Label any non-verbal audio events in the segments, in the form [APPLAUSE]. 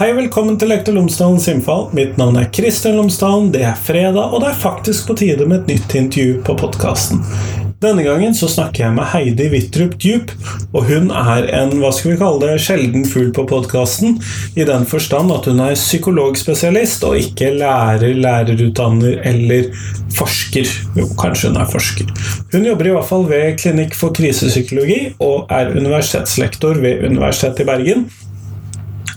Hei, velkommen til Lektor Lomsdalens innfall. Mitt navn er Kristian Lomsdalen. Det er fredag, og det er faktisk på tide med et nytt intervju på podkasten. Denne gangen så snakker jeg med Heidi Wittrup Djup, og hun er en hva skal vi kalle det, sjelden fugl på podkasten, i den forstand at hun er psykologspesialist og ikke lærer, lærerutdanner eller forsker. Jo, kanskje hun er forsker. Hun jobber i hvert fall ved Klinikk for krisepsykologi og er universitetslektor ved Universitetet i Bergen.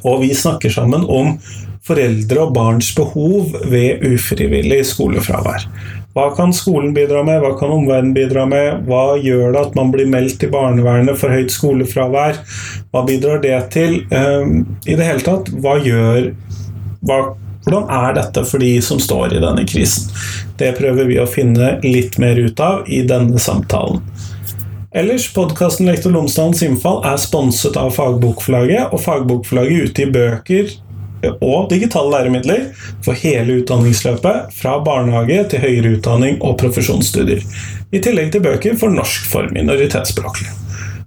Og vi snakker sammen om foreldre og barns behov ved ufrivillig skolefravær. Hva kan skolen bidra med, hva kan omverdenen bidra med? Hva gjør det at man blir meldt til barnevernet for høyt skolefravær? Hva bidrar det til? Um, I det hele tatt, hva gjør hva, Hvordan er dette for de som står i denne krisen? Det prøver vi å finne litt mer ut av i denne samtalen. Ellers, podkasten Lektor Lomsdalens innfall er sponset av Fagbokforlaget, og Fagbokforlaget utgir bøker og digitale læremidler for hele utdanningsløpet, fra barnehage til høyere utdanning og profesjonsstudier. I tillegg til bøker for norsk for minoritetsspråklige.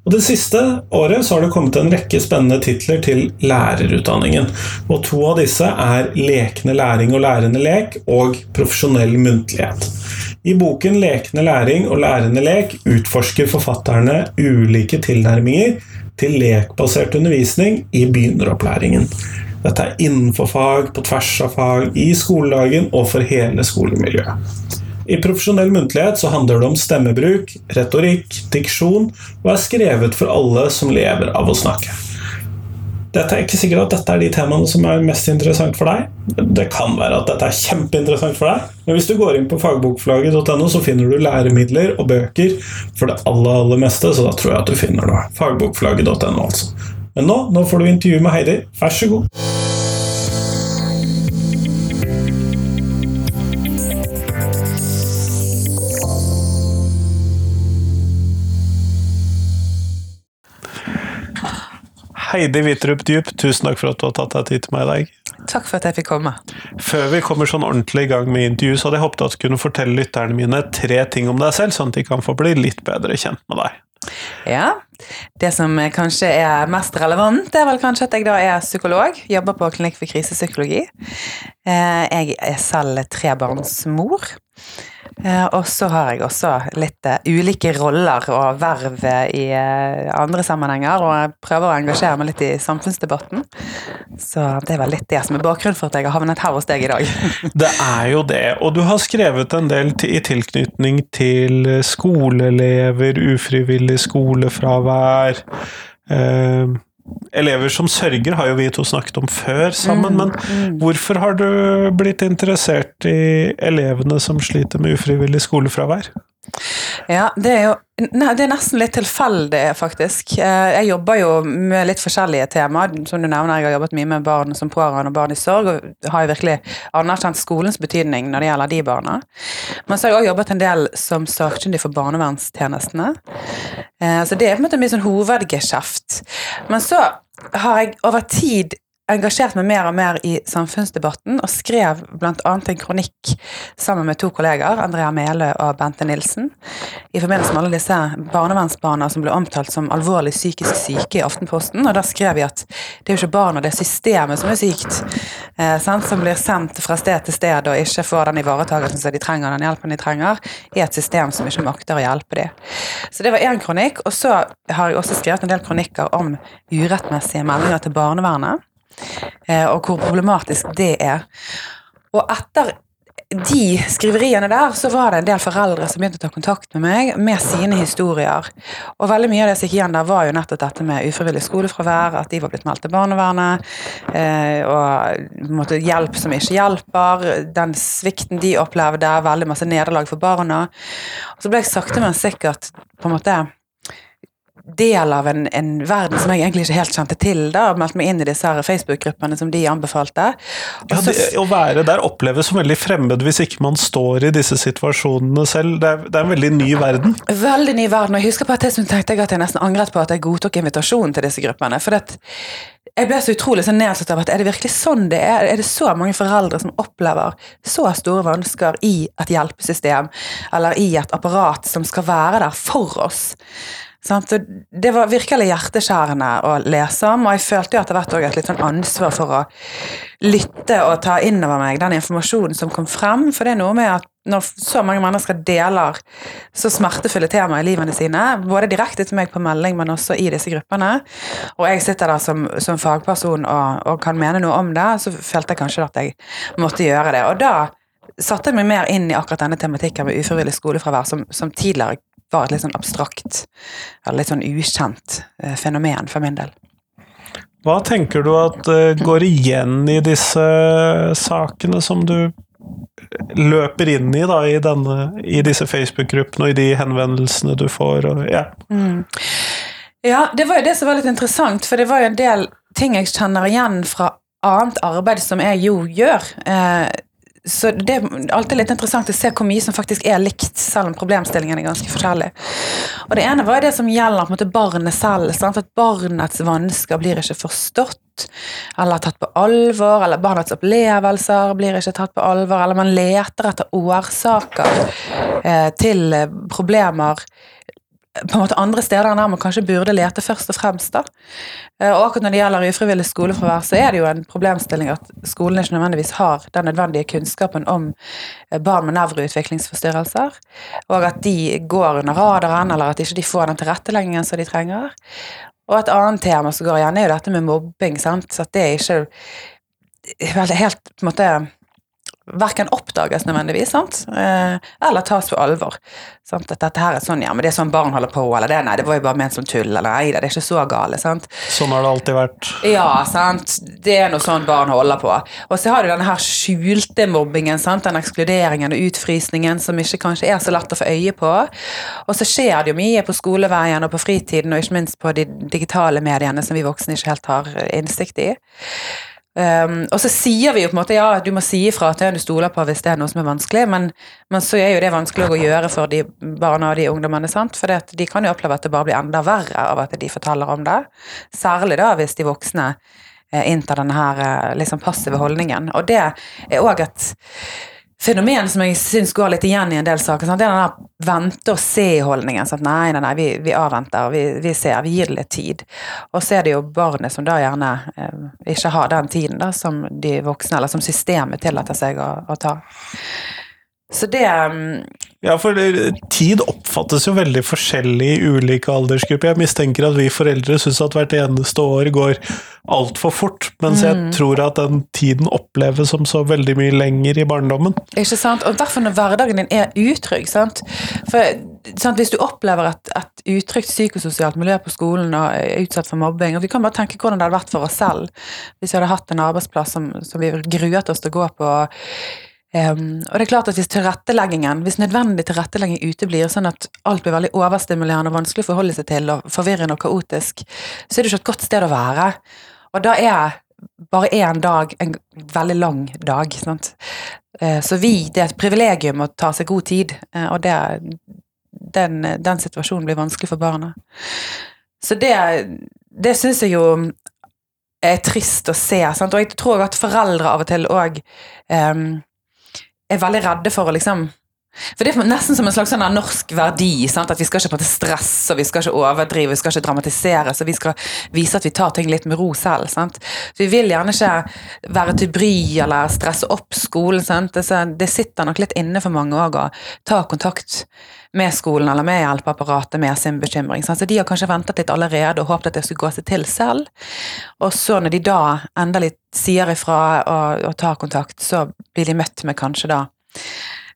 Og Det siste året har det kommet en rekke spennende titler til lærerutdanningen. og To av disse er Lekende læring og lærende lek og Profesjonell muntlighet. I boken 'Lekende læring og lærende lek' utforsker forfatterne ulike tilnærminger til lekbasert undervisning i begynneropplæringen. Dette er innenfor fag, på tvers av fag, i skoledagen og for hele skolemiljøet. I profesjonell muntlighet så handler det om stemmebruk, retorikk, diksjon, og er skrevet for alle som lever av å snakke. Dette er ikke sikkert at dette er de temaene som er mest interessant for deg. Det kan være at dette er kjempeinteressant for deg, men hvis du går inn på fagbokflagget.no, så finner du læremidler og bøker for det aller, aller meste, så da tror jeg at du finner noe. Fagbokflagget.no, altså. Men nå, nå får du intervju med Heidi. Vær så god. Heidi Hvitrup Dyp, tusen takk for at du har tatt deg tid til meg i dag. Takk for at jeg fikk komme. Før vi kommer sånn ordentlig i gang med intervju, så hadde jeg håpet at du kunne fortelle lytterne mine tre ting om deg selv, sånn at de kan få bli litt bedre kjent med deg. Ja, Det som kanskje er mest relevant, er vel kanskje at jeg da er psykolog. Jobber på Klinikk for krisepsykologi. Eh, jeg er selv trebarnsmor. Eh, og så har jeg også litt uh, ulike roller og verv i uh, andre sammenhenger, og jeg prøver å engasjere meg litt i samfunnsdebatten. Så det vel litt det som er bakgrunnen for at jeg har havnet her hos deg i dag. [LAUGHS] det er jo det, og du har skrevet en del i tilknytning til skoleelever, ufrivillig skolefravær. Elever som sørger har jo vi to snakket om før sammen, mm, men mm. hvorfor har du blitt interessert i elevene som sliter med ufrivillig skolefravær? Ja, det er jo nei, det er nesten litt tilfeldig, faktisk. Eh, jeg jobber jo med litt forskjellige temaer. Som du nevner, jeg har jobbet mye med barn som pårørende og barn i sorg, og har jo virkelig anerkjent skolens betydning når det gjelder de barna. Men så har jeg òg jobbet en del som sakkyndig for barnevernstjenestene. Eh, så det er på en måte mye sånn hovedgeskjeft. Men så har jeg over tid engasjert meg mer og mer i samfunnsdebatten, og skrev bl.a. en kronikk sammen med to kolleger, Andrea Mele og Bente Nilsen, i forbindelse med alle disse barnevernsbarna som ble omtalt som alvorlig psykisk syke i Aftenposten. Og da skrev vi at det er jo ikke barna, det er systemet som er sykt, eh, som blir sendt fra sted til sted og ikke får den ivaretakelsen som de trenger, den hjelpen de trenger, i et system som ikke makter å hjelpe dem. Så det var én kronikk. Og så har jeg også skrevet en del kronikker om urettmessige meldinger til barnevernet. Eh, og hvor problematisk det er. Og etter de skriveriene der, så var det en del foreldre som begynte å ta kontakt med meg med sine historier. Og veldig mye av det som gikk igjen der, var jo nettopp dette med ufrivillig skolefravær, at de var blitt meldt til barnevernet, eh, og måtte hjelp som ikke hjelper, den svikten de opplevde, veldig masse nederlag for barna. Og så ble jeg sakte, men sikkert på en måte del av en, en, verden som jeg egentlig ikke helt kjente til. da, og Meldte meg inn i disse Facebook-gruppene som de anbefalte. Ja, det, å være der oppleves som veldig fremmed hvis ikke man står i disse situasjonene selv. Det er, det er en veldig ny verden. Veldig ny verden. og Jeg husker på et tidspunkt tenkte jeg at jeg nesten angret på at jeg godtok invitasjonen til disse gruppene. for det jeg ble så utrolig så nedsatt av at er det virkelig sånn det er? Er det så mange foreldre som opplever så store vansker i et hjelpesystem, eller i et apparat som skal være der for oss? Og Det var virkelig hjerteskjærende å lese om, og jeg følte jo etter hvert også et litt sånn ansvar for å lytte og ta inn over meg den informasjonen som kom frem, for det er noe med at når så mange mennesker deler så smertefulle temaer i livene sine, både direkte til meg på melding, men også i disse gruppene, og jeg sitter der som, som fagperson og, og kan mene noe om det, så følte jeg kanskje at jeg måtte gjøre det. Og da satte jeg meg mer inn i akkurat denne tematikken med ufrivillig skolefravær, som, som tidligere var et litt sånn abstrakt, eller litt sånn ukjent eh, fenomen for min del. Hva tenker du at uh, går igjen i disse sakene som du løper inn i da, i, denne, i disse Facebook-gruppene og i de henvendelsene du får? Og, ja. Mm. ja, det var jo det som var litt interessant, for det var jo en del ting jeg kjenner igjen fra annet arbeid som jeg jo gjør. Eh, så det er alltid litt interessant å se hvor mye som faktisk er likt, selv om problemstillingen er ganske forskjellig. Og det ene var det som gjelder måte barnet selv. Sant? At barnets vansker blir ikke forstått eller tatt på alvor, eller barnets opplevelser blir ikke tatt på alvor, eller man leter etter årsaker eh, til problemer på en måte andre steder enn der man kanskje burde lete først og fremst. da. Eh, og akkurat når det gjelder ufrivillig skolefravær, så er det jo en problemstilling at skolen ikke nødvendigvis har den nødvendige kunnskapen om eh, barn med nevroutviklingsforstyrrelser, og at de går under radaren, eller at ikke de får den tilretteleggingen som de trenger. Og et annet tema som går igjen, er jo dette med mobbing. sant? Så at det er ikke helt på en måte verken oppdages nødvendigvis, sant? Eh, eller tas på alvor. Sant? At dette her er sånn, ja, men det er sånn barn holder på, eller det, nei, det var jo bare ment som tull, eller nei, det er ikke så gale, sant. Sånn har det alltid vært. Ja, sant. Det er noe sånn barn holder på. Og så har du denne her skjulte mobbingen, sant, den ekskluderingen og utfrysningen som ikke kanskje er så lett å få øye på. Og så skjer det jo mye på skoleveien og på fritiden, og ikke minst på de digitale mediene som vi voksne ikke helt har innsikt i. Um, og så sier vi jo på en måte ja, du må si ifra til en du stoler på hvis det er noe som er vanskelig, men, men så er jo det vanskelig å gjøre for de barna og de ungdommene, sant? for de kan jo oppleve at det bare blir enda verre av at de forteller om det. Særlig da hvis de voksne eh, inntar denne her eh, liksom passive holdningen. Og det er òg et fenomen som jeg syns går litt igjen i en del saker. Sant? Det er den der vente-og-se-holdningen. Sånn, nei, nei, nei, vi, vi avventer, vi, vi, ser, vi gir det litt tid. Og så er det jo barnet som da gjerne eh, ikke har den tiden da, som de voksne, eller som systemet tillater seg å, å ta. Så det um, Ja, for tid oppfattes jo veldig forskjellig i ulike aldersgrupper. Jeg mistenker at vi foreldre syns at hvert eneste år går altfor fort, mens mm. jeg tror at den tiden oppleves som så veldig mye lenger i barndommen. Ikke sant, og derfor når hverdagen din er utrygg. sant? For sant, Hvis du opplever et, et utrygt psykososialt miljø på skolen og er utsatt for mobbing og Vi kan bare tenke hvordan det hadde vært for oss selv hvis vi hadde hatt en arbeidsplass som, som vi gruet oss til å gå på Um, og det er klart at Hvis tilretteleggingen, hvis nødvendig tilrettelegging uteblir, sånn at alt blir veldig overstimulerende og vanskelig å forholde seg til, og forvirrende og kaotisk, så er det ikke et godt sted å være. Og da er bare én dag en veldig lang dag. Sant? Uh, så vi, det er et privilegium å ta seg god tid, uh, og det, den, den, situasjonen blir vanskelig for barna. Så det, det syns jeg jo er trist å se. Sant? Og jeg tror at foreldre av og til òg er veldig redde for å liksom for Det er nesten som en slags sånn norsk verdi. Sant? At Vi skal ikke stresse, vi skal ikke overdrive, vi skal ikke dramatisere. Så vi skal vise at vi tar ting litt med ro selv. Sant? Så Vi vil gjerne ikke være til bry eller stresse opp skolen. Sant? Det, sitter nok litt inne for mange òg å ta kontakt med skolen eller med hjelpeapparatet med sin bekymring. Sant? Så De har kanskje ventet litt allerede og håpet at det skulle gå seg til selv. Og så når de da endelig sier ifra og, og tar kontakt, så blir de møtt med kanskje da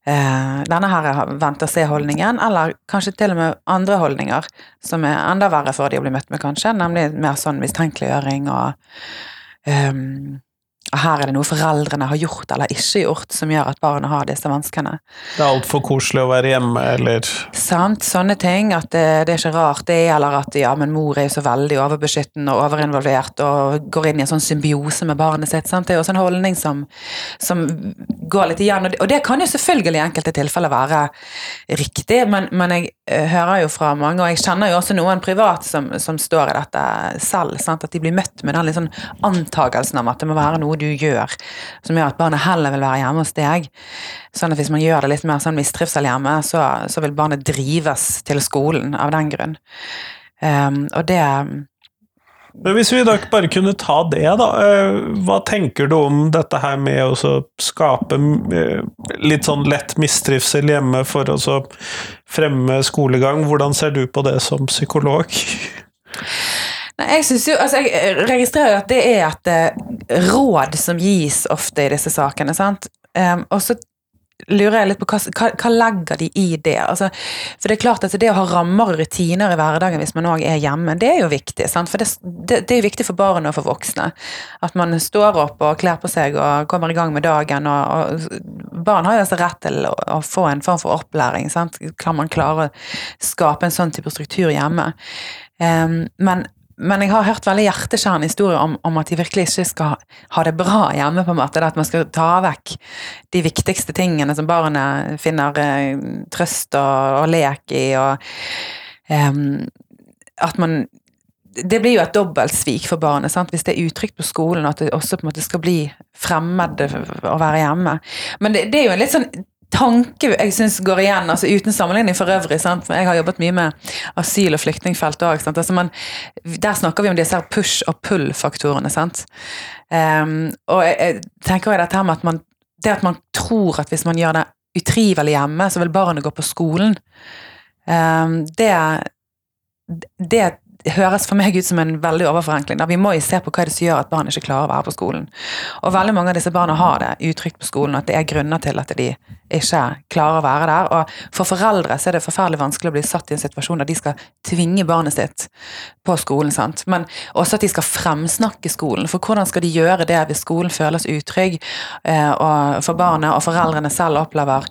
eh, denne her vente-og-se-holdningen, eller kanskje til og med andre holdninger som er enda verre for de å bli møtt med, kanskje, nemlig mer sånn mistenkeliggjøring og um, her er det noe foreldrene har gjort eller ikke gjort som gjør at barna har disse vanskene. Det er altfor koselig å være hjemme, eller Sant, sånne ting. At det, det, er ikke rart det, eller at ja, men mor er jo så veldig overbeskyttende og overinvolvert og går inn i en sånn symbiose med barnet sitt. Sant? Det er jo også en holdning som, som går litt igjen, og det, og det, kan jo selvfølgelig i enkelte tilfeller være riktig, men, men jeg uh, hører jo fra mange, og jeg kjenner jo også noen privat som, som står i dette selv, sant? at de blir møtt med den sånn antagelsen om at det må være noe du gjør som gjør at barnet heller vil være hjemme hos deg. Sånn at hvis man gjør det litt mer sånn mistrivsel hjemme, så, så vil barnet drives til skolen av den grunn. Um, og det Men Hvis vi da bare kunne ta det, da. eh, Hva tenker du om dette her med å skape eh, litt sånn lett mistrivsel hjemme for å så fremme skolegang? Hvordan ser du på det som psykolog? [LAUGHS] Nei, jeg jo, altså jeg registrerer jo at det er et eh, råd som gis ofte i disse sakene. sant? Um, og så lurer jeg litt på hva, hva, hva legger de i det? Altså, for det er klart at det å ha rammer og rutiner i hverdagen hvis man òg er hjemme, det er jo viktig. Sant? For det, det, det er jo viktig for barn og for voksne. At man står opp og kler på seg og kommer i gang med dagen. Og, og barn har jo altså rett til å, å, få en form for opplæring. Sant? Kan man klare å skape en sånn type struktur hjemme? Um, men men jeg har hørt veldig hjerteskjærende historier om, om, at de virkelig ikke skal ha det bra hjemme. på en måte, At man skal ta vekk de viktigste tingene som barnet finner eh, trøst og, og, lek i. og um, at man det blir jo et dobbeltsvik for barnet sant? hvis det er utrygt på skolen at det også på en måte skal bli fremmed å være hjemme. Men det, det er jo en litt sånn tanke jeg syns går igjen, altså uten sammenligning for øvrig. Sant? Jeg har jobbet mye med asyl- og flyktningfeltet òg. Altså der snakker vi om disse push- og pull-faktorene. Um, og jeg, jeg tenker dette her med at man, det at man tror at hvis man gjør det utrivelig hjemme, så vil barnet gå på skolen. Um, det, det høres for meg ut som en veldig overforenkling. Da. Vi må jo se på hva det som gjør at barn ikke klarer å være på skolen. Og veldig mange av disse barna har det utrygt på skolen, at det er grunner til at de ikke klarer å være der. Og for foreldre så er det forferdelig vanskelig å bli satt i en situasjon der de skal tvinge barnet sitt på skolen. sant? Men også at de skal fremsnakke skolen. For hvordan skal de gjøre det hvis skolen føles utrygg, eh, og for barnet og foreldrene selv opplever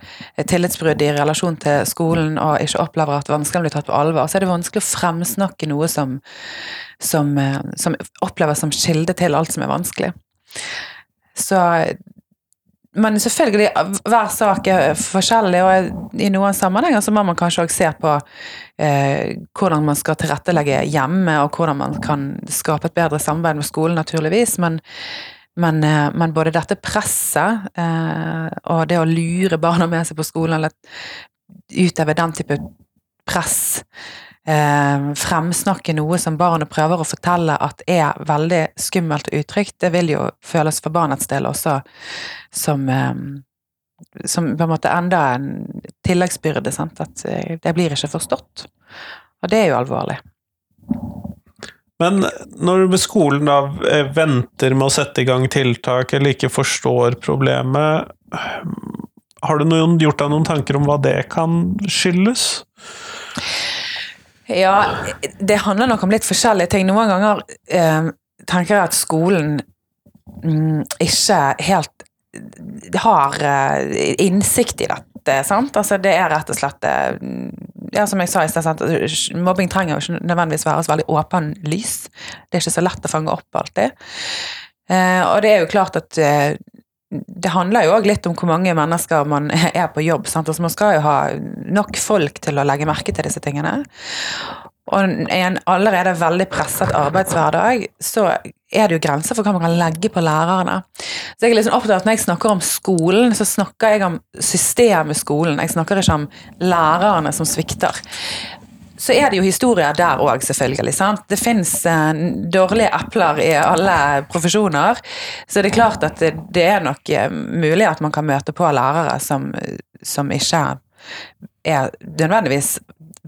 tillitsbrudd i relasjon til skolen og ikke opplever at vanskene blir tatt på alvor, så er det vanskelig å fremsnakke noe som, som, eh, som oppleves som kilde til alt som er vanskelig. Så men selvfølgelig, hver sak er forskjellig, og i noen sammenhenger så må man kanskje også se på eh, hvordan man skal tilrettelegge hjemme, og hvordan man kan skape et bedre samarbeid med skolen, naturligvis. Men, men, eh, men både dette presset eh, og det å lure barna med seg på skolen, eller utøve den type press eh, fremsnakke noe som barnet prøver å fortelle at er veldig skummelt og utrygt, det vil jo føles for barnets del også som eh, som på en måte enda en tilleggsbyrde. Sant? At eh, det blir ikke forstått. Og det er jo alvorlig. Men når skolen da eh, venter med å sette i gang tiltak, eller ikke forstår problemet, har du noen, gjort deg noen tanker om hva det kan skyldes? Ja, det handler nok om litt forskjellige ting. Noen ganger eh, tenker jeg at skolen mm, ikke helt har eh, innsikt i dette. sant? Altså Det er rett og slett eh, ja, som jeg sa i sted, Mobbing trenger jo ikke nødvendigvis være så veldig åpen lys. Det er ikke så lett å fange opp alltid. Eh, og det er jo klart at eh, det handler jo òg litt om hvor mange mennesker man [LAUGHS] er på jobb. Sant? Altså man skal jo ha nok folk til å legge merke til disse tingene. Og i en allerede veldig presset arbeidshverdag, så er det jo grenser for hva man kan legge på lærerne. Så jeg er liksom opptatt Når jeg snakker om skolen, så snakker jeg om systemet skolen. Jeg snakker ikke om lærerne som svikter så er det jo historier der òg, selvfølgelig. sant? Det fins eh, dårlige epler i alle profesjoner. Så det er klart at det, det er nok eh, mulig at man kan møte på lærere som, som ikke er nødvendigvis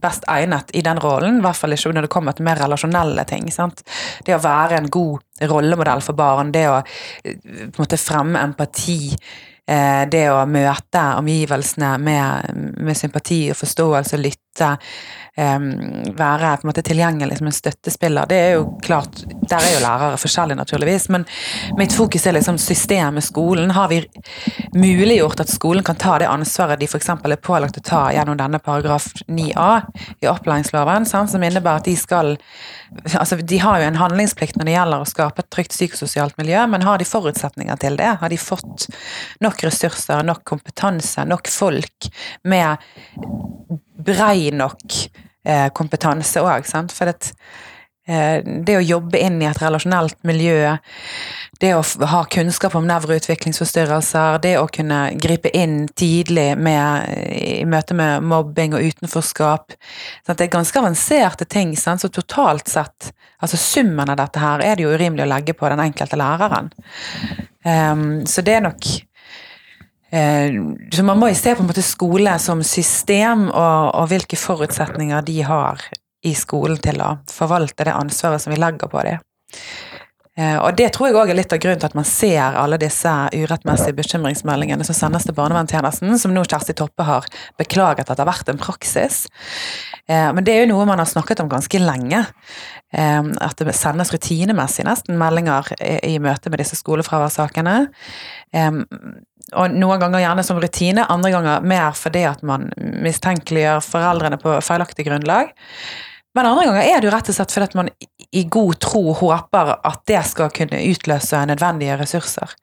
best egnet i den rollen, i hvert fall ikke når det kommer til mer relasjonelle ting. sant? Det å være en god rollemodell for barn, det å eh, på en måte fremme empati, det å møte omgivelsene med, med sympati og forståelse, lytte, være på en måte tilgjengelig som en støttespiller. Det er jo klart, Der er jo lærere forskjellige, naturligvis, men mitt fokus er liksom systemet, skolen. Har vi muliggjort at skolen kan ta det ansvaret de f.eks. er pålagt å ta gjennom denne paragraf 9a i opplæringsloven, som innebærer at de skal altså De har jo en handlingsplikt når det gjelder å skape et trygt psykososialt miljø, men har de forutsetninger til det? Har de fått nok ressurser, nok kompetanse, nok folk med brei nok eh, kompetanse òg. For det, eh, det, å jobbe inn i et relasjonelt miljø det å ha kunnskap om nevroutviklingsforstyrrelser, det å kunne gripe inn tidlig med, i møte med mobbing og utenforskap. Sant? Det er ganske avanserte ting, sant? så totalt sett, altså summen av dette her, er det jo urimelig å legge på den enkelte læreren. Um, så det er nok så Man må jo se på en måte skole som system, og, og hvilke forutsetninger de har i skolen til å forvalte det ansvaret som vi legger på dem. Eh, Og det tror jeg også er litt av grunnen til at man ser alle disse urettmessige bekymringsmeldingene som sendes til barnevernstjenesten, som nå Kjersti Toppe har beklaget at det har vært en praksis. Eh, Men det er jo noe man har snakket om ganske lenge. Eh, At det sendes rutinemessig nesten meldinger i møte med disse skolefraværssakene. Og noen ganger gjerne som rutine, andre ganger mer fordi at man mistenkeliggjør foreldrene på feilaktig grunnlag. Men andre ganger er det jo rett og slett fordi at man i god tro håper at det skal kunne utløse nødvendige ressurser.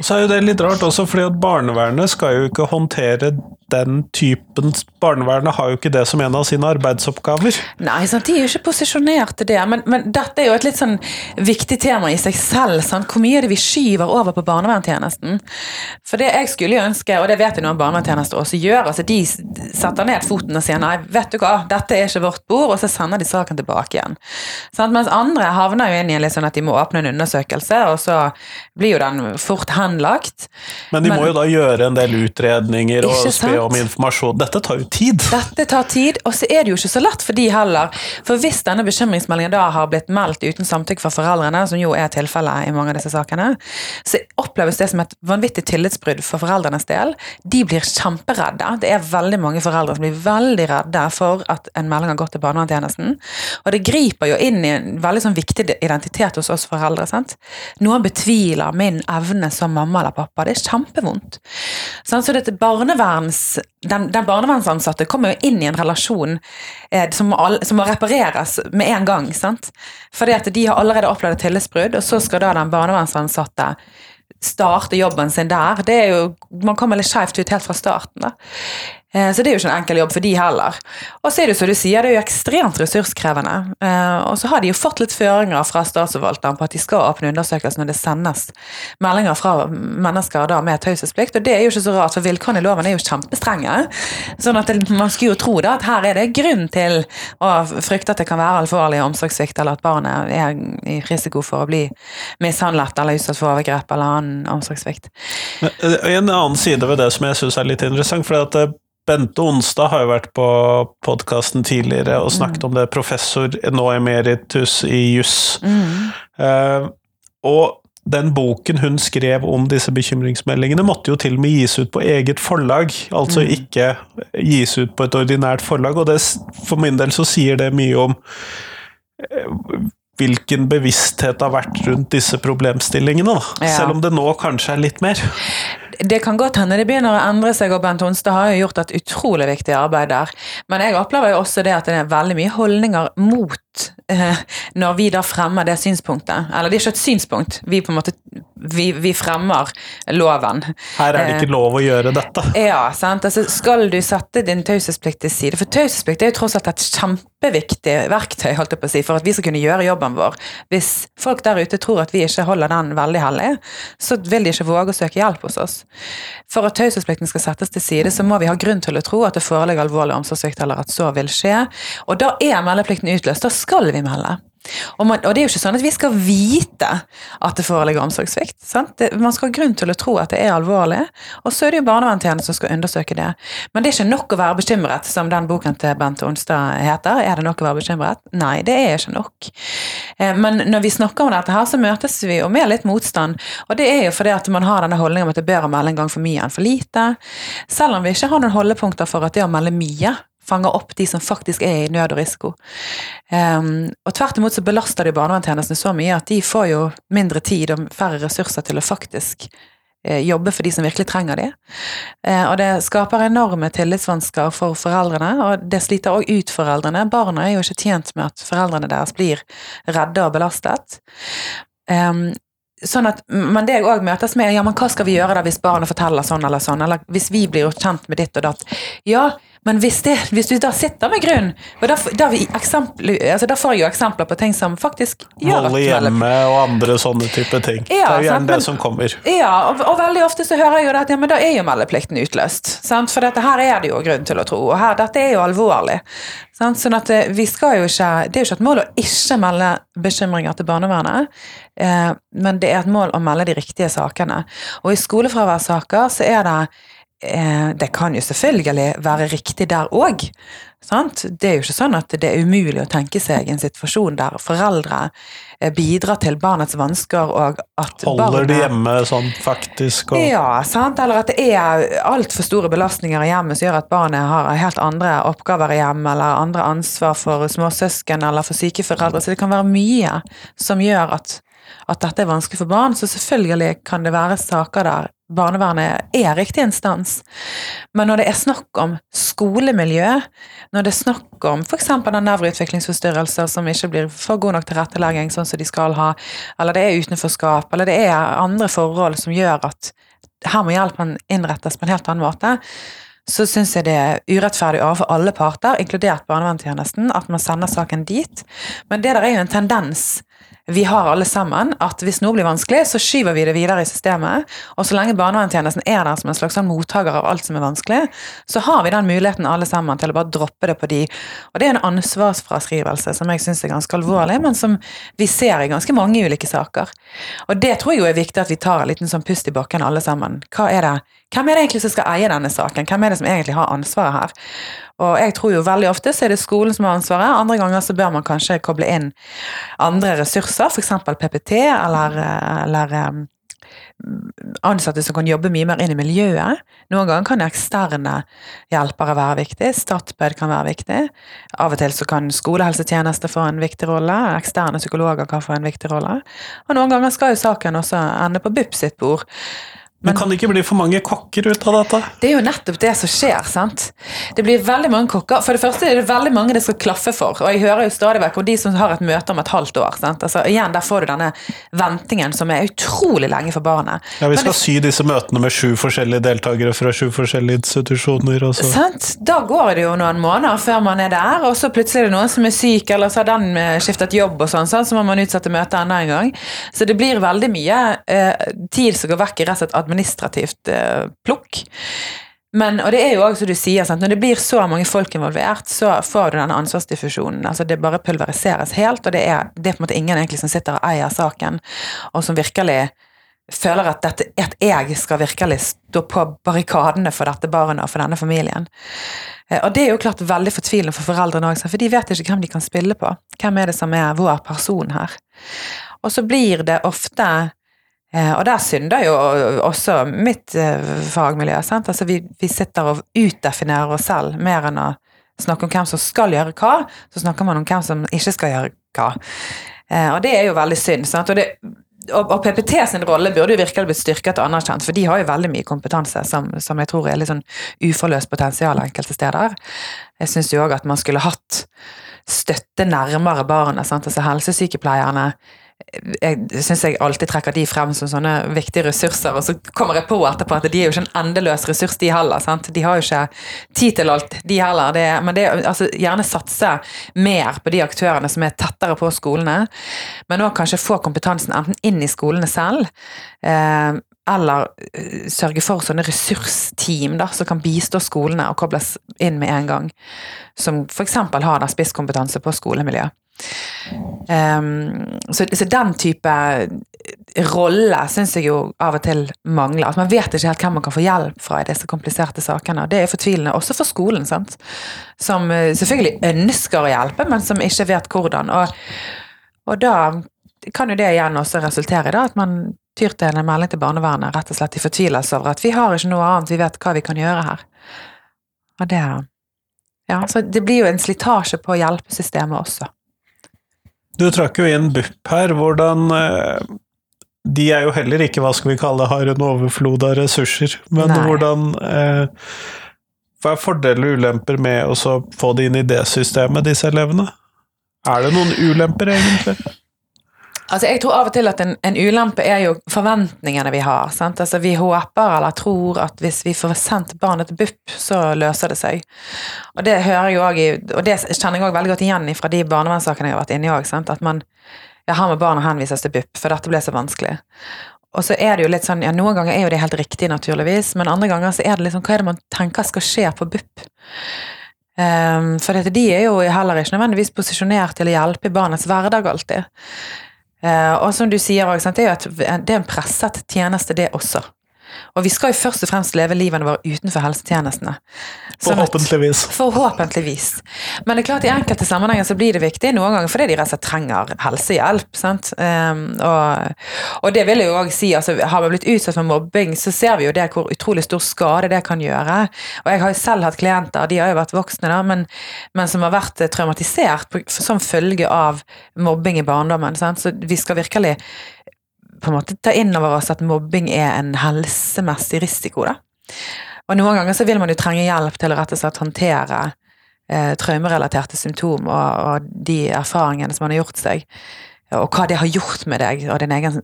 Og så er jo det litt rart også, fordi at barnevernet skal jo ikke håndtere den typen Barnevernet har jo ikke det som en av sine arbeidsoppgaver. Nei, sant? de er jo ikke posisjonert til det, men, men dette er jo et litt sånn viktig tema i seg selv. Sant? Hvor mye er det vi skyver over på barnevernstjenesten? For det jeg skulle ønske, og det vet jeg noen barnevernstjenester også gjør, altså de setter ned foten og sier nei, vet du hva, dette er ikke vårt bord, og så sender de saken tilbake igjen. Sant? Mens andre havner jo inn i en litt sånn at de må åpne en undersøkelse, og så blir jo den fort henlagt. Men de Men- må jo da gjøre en del utredninger og Ikke spe om informasjon. Dette tar jo tid. Dette tar tid, og så er det jo ikke så lett for de heller. For hvis denne bekymringsmeldingen da har blitt meldt uten samtykke fra foreldrene, som jo er tilfellet i mange av disse sakene, så oppleves det som et vanvittig tillitsbrudd for foreldrenes del. De blir kjemperedde. Det er veldig mange foreldre som blir veldig redde for at en melding har gått til barnevernstjenesten. Og det griper jo inn i en veldig sånn viktig identitet hos oss foreldre. sant? Noen betviler min evne som mamma eller pappa. Det er kjempevondt. Så dette barneverns, den, den barnevernsansatte kommer jo inn i en relasjon eh, som, må all, som må repareres med en gang. sant? Fordi at de har allerede opplevd et tillitsbrudd, og så skal da den barnevernsansatte starte jobben sin der. Det er jo, man kommer litt skjevt ut helt fra starten. da. Eh, Så det er jo ikke en enkel jobb for de heller. Og så er det jo som du sier, det er jo ekstremt ressurskrevende. Eh, Og så har de jo fått litt føringer fra statsforvalteren på at de skal åpne undersøkelser når det sendes meldinger fra mennesker da med taushetsplikt, og det er jo ikke så rart, for vilkårene i loven er jo kjempestrenge. Sånn at det, man skulle jo tro da at her er det grunn til å frykte at det kan være alvorlig omsorgssvikt, eller at barnet er i risiko for å bli mishandlet eller utsatt for overgrep eller annen omsorgssvikt. Eh, En annen side ved det som jeg syns er litt interessant, for at eh, Bente Onstad har jo vært på podkasten tidligere og snakket om det, professor nå emeritus i juss. Eh, og den boken hun skrev om disse bekymringsmeldingene, måtte jo til og med gis ut på eget forlag, altså ikke gis ut på et ordinært forlag, og det, for min del så sier det mye om uh, hvilken bevissthet det har vært rundt disse problemstillingene, da. Ja. selv om det nå kanskje er litt mer. Det kan godt hende det begynner å endre seg, og Bent Honstad har jo gjort et utrolig viktig arbeid der. Men jeg opplever jo også det at det er veldig mye holdninger mot eh, når vi da fremmer det synspunktet. Eller det er ikke et synspunkt, vi på en måte vi, vi fremmer loven. Her er det ikke lov å gjøre dette. Ja, sant. Altså, skal du sette din taushetsplikt til side? For taushetsplikt er jo tross alt et kjempeviktig verktøy holdt jeg på å si, for at vi skal kunne gjøre jobben vår. Hvis folk der ute tror at vi ikke holder den veldig hellig, så vil de ikke våge å søke hjelp hos oss. For at taushetsplikten skal settes til side, så må vi ha grunn til å tro at det foreligger alvorlig omsorgssvikt, eller at så vil skje. Og da er meldeplikten utløst. Da skal vi melde. Og, man, og det er jo ikke sånn at vi skal vite at det foreligger omsorgssvikt. Det, man skal ha grunn til å tro at det er alvorlig, og så er det jo barnevernstjenesten som skal undersøke det. Men det er ikke nok å være bekymret, som den boken til Bent Onstad heter. Er det nok å være bekymret? Nei, det er ikke nok. Eh, Men når vi snakker om dette her, så møtes vi jo med litt motstand. Og det er jo fordi at man har denne holdningen om at det er bedre å melde en gang for mye enn for lite. Selv om vi ikke har noen holdepunkter for at det å melde mye fanger opp de som faktisk er i nød og risiko. Um, og tvert imot så belaster de barnevernstjenestene så mye at de får jo mindre tid og færre ressurser til å faktisk uh, jobbe for de som virkelig trenger de. Uh, og det skaper enorme tillitsvansker for foreldrene, og det sliter òg ut foreldrene. Barna er jo ikke tjent med at foreldrene deres blir redde og belastet. Um, Sånn at, men det jeg òg møtes med, ja, men hva skal vi gjøre da hvis barnet forteller sånn eller sånn, eller hvis vi blir kjent med ditt og datt? Ja, Men hvis, det, hvis du da sitter med grunn og da, da, vi eksempel, altså da får jeg jo eksempler på ting som faktisk gjør Vold i hjemmet og andre sånne type ting. Ja, det er jo sant, gjerne det men- som kommer. Ja, og, og veldig ofte så hører jeg jo det at ja, men da er jo meldeplikten utløst. Sant? For dette her er det jo grunn til å tro, og her, dette er jo alvorlig. Sant? Sånn at eh, vi skal jo ikke Det er jo ikke et mål å ikke melde bekymringer til barnevernet, eh, men det er et mål å melde de riktige sakene. Og i skolefraværssaker så er det Det kan jo selvfølgelig være riktig der òg. Det er jo ikke sånn at det er umulig å tenke seg en situasjon der foreldre eh, bidrar til barnets vansker, og at Holder de barnet hjemme sånn faktisk og ja, sant? eller at det er altfor store belastninger i hjemmet som gjør at barnet har helt andre oppgaver i hjemmet, eller andre ansvar for småsøsken eller for syke foreldre. Så det kan være mye som gjør at, at dette er vanskelig for barn. Så selvfølgelig kan det være saker der barnevernet er riktig instans. Men når det er snakk om skolemiljø, når det er snakk om f.eks. nevroutviklingsforstyrrelser som ikke blir for god nok tilrettelegging sånn som de skal ha, eller det er utenforskap, eller det er andre forhold som gjør at her må hjelpen innrettes på en helt annen måte, så syns jeg det er urettferdig overfor alle parter, inkludert barnevernstjenesten, at man sender saken dit. Men det der er jo en tendens vi har alle sammen, at hvis noe blir vanskelig, så skyver vi det videre i systemet. Og så lenge barnevernstjenesten er der som en slags sånn mottaker av alt som er vanskelig, så har vi den muligheten alle sammen til å bare droppe det på de. Og det er en ansvarsfraskrivelse som jeg syns er ganske alvorlig, men som vi ser i ganske mange ulike saker. Og det tror jeg jo er viktig at vi tar en liten sånn pust i bakken alle sammen. Hva er det? Hvem er det egentlig som skal eie denne saken? Hvem er det som egentlig har ansvaret her? Og jeg tror jo veldig ofte så er det skolen som har ansvaret, andre ganger så bør man kanskje koble inn andre ressurser, f.eks. PPT eller, eller um, ansatte som kan jobbe mye mer inn i miljøet. Noen ganger kan eksterne hjelpere være viktig, Statped kan være viktig. Av og til så kan skolehelsetjeneste få en viktig rolle, eksterne psykologer kan få en viktig rolle. Og noen ganger skal jo saken også ende på BUP sitt bord. Men kan det ikke bli for mange kokker ut av dette? Det er jo nettopp det som skjer, sant. Det blir veldig mange kokker. For det første er det veldig mange det skal klaffe for. Og jeg hører jo stadig vekk om de som har et møte om et halvt år. sant? Altså igjen, Der får du denne ventingen som er utrolig lenge for barnet. Ja, Vi skal det- sy disse møtene med sju forskjellige deltakere fra sju forskjellige institusjoner. Og. Sant? Da går det jo noen måneder før man er der, og så plutselig er det noen som er syk, eller så har den eh, skiftet jobb, og sånn, så må man utsette møtet enda en gang. Så det blir veldig mye eh, tid som går vekk i rett og slett administrativt eh, plukk. Men, og det er jo også som du sier, sant? når det blir så mange folk involvert, så får du denne ansvarsdiffusjonen. Altså det bare pulveriseres helt, og det er, det er på en måte ingen egentlig som sitter og eier saken, og som virkelig føler at, dette, at jeg skal virkelig stå på barrikadene for dette barnet og for denne familien. Eh, Og det er jo klart veldig fortvilende for foreldrene òg, for de vet ikke hvem de kan spille på. Hvem er det som er vår person her? Og så blir det ofte Og der synder jo også mitt eh, fagmiljø. Sant? Altså vi, vi sitter og utdefinerer oss selv mer enn å snakke om hvem som skal gjøre hva, så snakker man om hvem som ikke skal gjøre hva. Eh, Og det er jo veldig synd. Sant? Og, det, og, og PPT sin rolle burde jo virkelig blitt styrket og anerkjent, for de har jo veldig mye kompetanse som, som jeg tror er litt sånn uforløst potensial enkelte steder. Jeg syns jo òg at man skulle hatt støtte nærmere barna, Sant? Altså helsesykepleierne jeg syns jeg alltid trekker de frem som sånne viktige ressurser, og så kommer jeg på etterpå at de er jo ikke en endeløs ressurs, de heller. sant? De har jo ikke tid til alt, de heller. Det, men det, altså, gjerne satse mer på de aktørene som er tettere på skolene, men òg kanskje få kompetansen enten inn i skolene selv, eh, eller eh, sørge for sånne ressursteam da, som kan bistå skolene og kobles inn med en gang. Som f.eks. har spisskompetanse på skolemiljø. Um, så, så den type rolle syns jeg jo av og til mangler. At man vet ikke helt hvem man kan få hjelp fra i disse kompliserte sakene. Det er fortvilende, også for skolen, sant? som eh, selvfølgelig ønsker å hjelpe, men som ikke vet hvordan. Og, og da kan jo det igjen også resultere i da, at man tyr til en melding til barnevernet rett og slett i fortvilelse over at vi har ikke noe annet, vi vet hva vi kan gjøre her. Og det Ja, så det blir jo en slitasje på hjelpesystemet også. Du trakk jo inn BUP her. Hvordan eh, De er jo heller ikke, hva skal vi kalle det, har en overflod av ressurser. Men Nei. hvordan eh, Hva er fordeler og ulemper med å så få det inn i det systemet, disse elevene? Er det noen ulemper, egentlig? Altså, jeg tror av og til at en, en ulempe er jo forventningene vi har. Altså, vi håper eller tror at hvis vi får sendt barnet til BUP, så løser det seg. Og det jeg i, og det kjenner jeg også veldig godt igjen fra de barnevernssakene jeg har vært inne i òg. At man ja, med barn barnet henvises til BUP, for dette ble så vanskelig. Og så er det jo litt sånn, ja Noen ganger er jo det helt riktig, naturligvis, men andre ganger så er det liksom, hva er det man tenker skal skje på BUP? Um, for dette, de er jo heller ikke nødvendigvis posisjonert til å hjelpe i barnets hverdag alltid. Uh, og som du sier, det er et, det er en presset tjeneste, det også. Og vi skal jo først og fremst leve livene våre utenfor helsetjenestene. Forhåpentligvis. Forhåpentligvis. Men det er klart i enkelte sammenhenger så blir det viktig, noen ganger fordi de rett og slett trenger helsehjelp. sant? Um, og, og, det vil jeg jo òg si, altså har vi blitt utsatt for mobbing, så ser vi jo det hvor utrolig stor skade det kan gjøre. Og jeg har jo selv hatt klienter, de har jo vært voksne da, men, men som har vært traumatisert på, som følge av mobbing i barndommen. sant? Så vi skal virkelig på en måte ta inn over oss at mobbing er en helsemessig risiko. Da. Og noen ganger så vil man jo trenge hjelp til å rett og slett håndtere eh, traumerelaterte symptom og, og, de erfaringene som man har gjort seg, og hva det har gjort med deg og din egen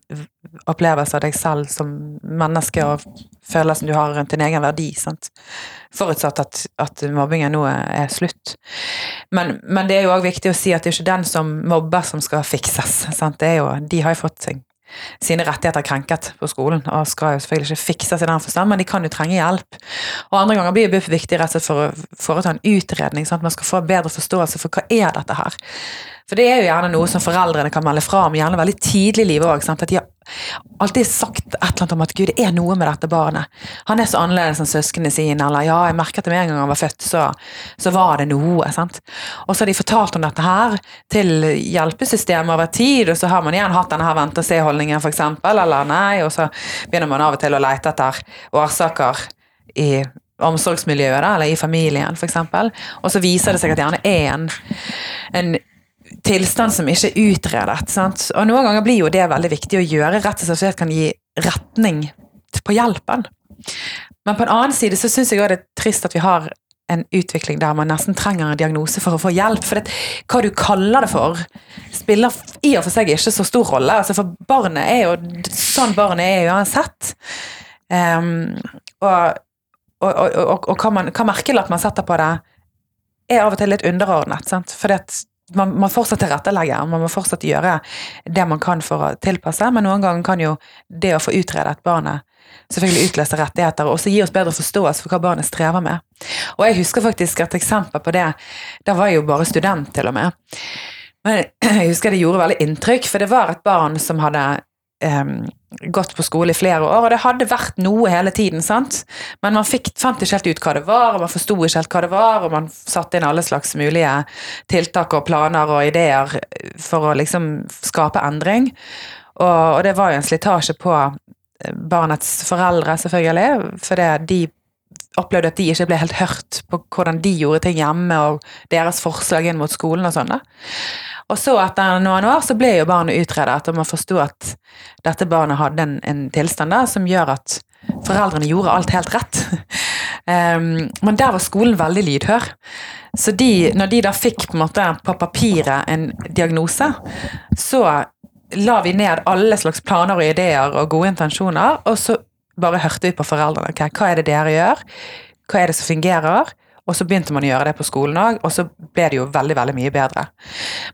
opplevelse av deg selv som menneske og følelsen du har rundt din egen verdi. Sant? Forutsatt at, at mobbingen nå er slutt. Men, men, det er jo òg viktig å si at det er ikke den som mobber som skal fikses. Sant? Det er jo, de har jo fått seg sine rettigheter krenket på skolen, og skal jo selvfølgelig ikke fikses i den forstand, men de kan jo trenge hjelp. Og andre ganger blir BUP viktig rett og slett for å foreta en utredning, sånn at man skal få bedre forståelse for hva er dette her. For det er jo gjerne noe som foreldrene kan melde fra om, gjerne veldig tidlig i livet òg. At de har alltid sagt et eller annet om at gud, det er noe med dette barnet. Han er så annerledes enn søsknene sine, eller ja, jeg merket det med en gang han var født, så, så var det noe. sant? Og så har de fortalt om dette her til hjelpesystemet over tid, og så har man igjen hatt denne her vente-og-se-holdningen, f.eks., eller nei, og så begynner man av og til å lete etter årsaker i omsorgsmiljøet, eller i familien, f.eks. Og så viser det seg at gjerne er en, en tilstand som ikke er utredet. Sant? Og noen ganger blir jo det veldig viktig å gjøre, rett og slett så det kan gi retning på hjelpen. Men på en annen side så syns jeg òg det er trist at vi har en utvikling der man nesten trenger en diagnose for å få hjelp. For det, hva du kaller det for, spiller i og for seg ikke så stor rolle. Altså for barnet er jo sånn barnet er uansett. Um, og, og, og, og, hva, man, hva merkelapp man setter på det, er av og til litt underordnet. Sant? For det, man må fortsatt tilrettelegge, man må fortsatt gjøre det man kan for å tilpasse, men noen ganger kan jo det å få utredet barnet selvfølgelig utløse rettigheter, og også gi oss bedre forståelse for hva barnet strever med. Og jeg husker faktisk et eksempel på det. Da var jeg jo bare student, til og med. Men [CLEARS THROAT] jeg husker det gjorde veldig inntrykk, for det var et barn som hadde um, gått på skole i flere år, og det hadde vært noe hele tiden, sant? men man fikk, fant ikke helt ut hva det var, og man forsto ikke helt hva det var, og man satte inn alle slags mulige tiltak og planer og ideer for å liksom skape endring. Og, og det var jo en slitasje på barnets foreldre, selvfølgelig, for det, de opplevde at de ikke ble helt hørt på hvordan de gjorde ting hjemme, og deres forslag inn mot skolen og sånn. Og så etter noen år så ble jo barnet utredet, og man forsto at dette barnet hadde en, en tilstand da, som gjør at foreldrene gjorde alt helt rett. um, [LAUGHS] men der var skolen veldig lydhør. Så de, når de da fikk på, en måte, på papiret en diagnose, så la vi ned alle slags planer og ideer og gode intensjoner, og så bare hørte vi på foreldrene. Okay, hva er det dere gjør? Hva er det som fungerer? Og så begynte man å gjøre det på skolen òg, og så ble det jo veldig veldig mye bedre.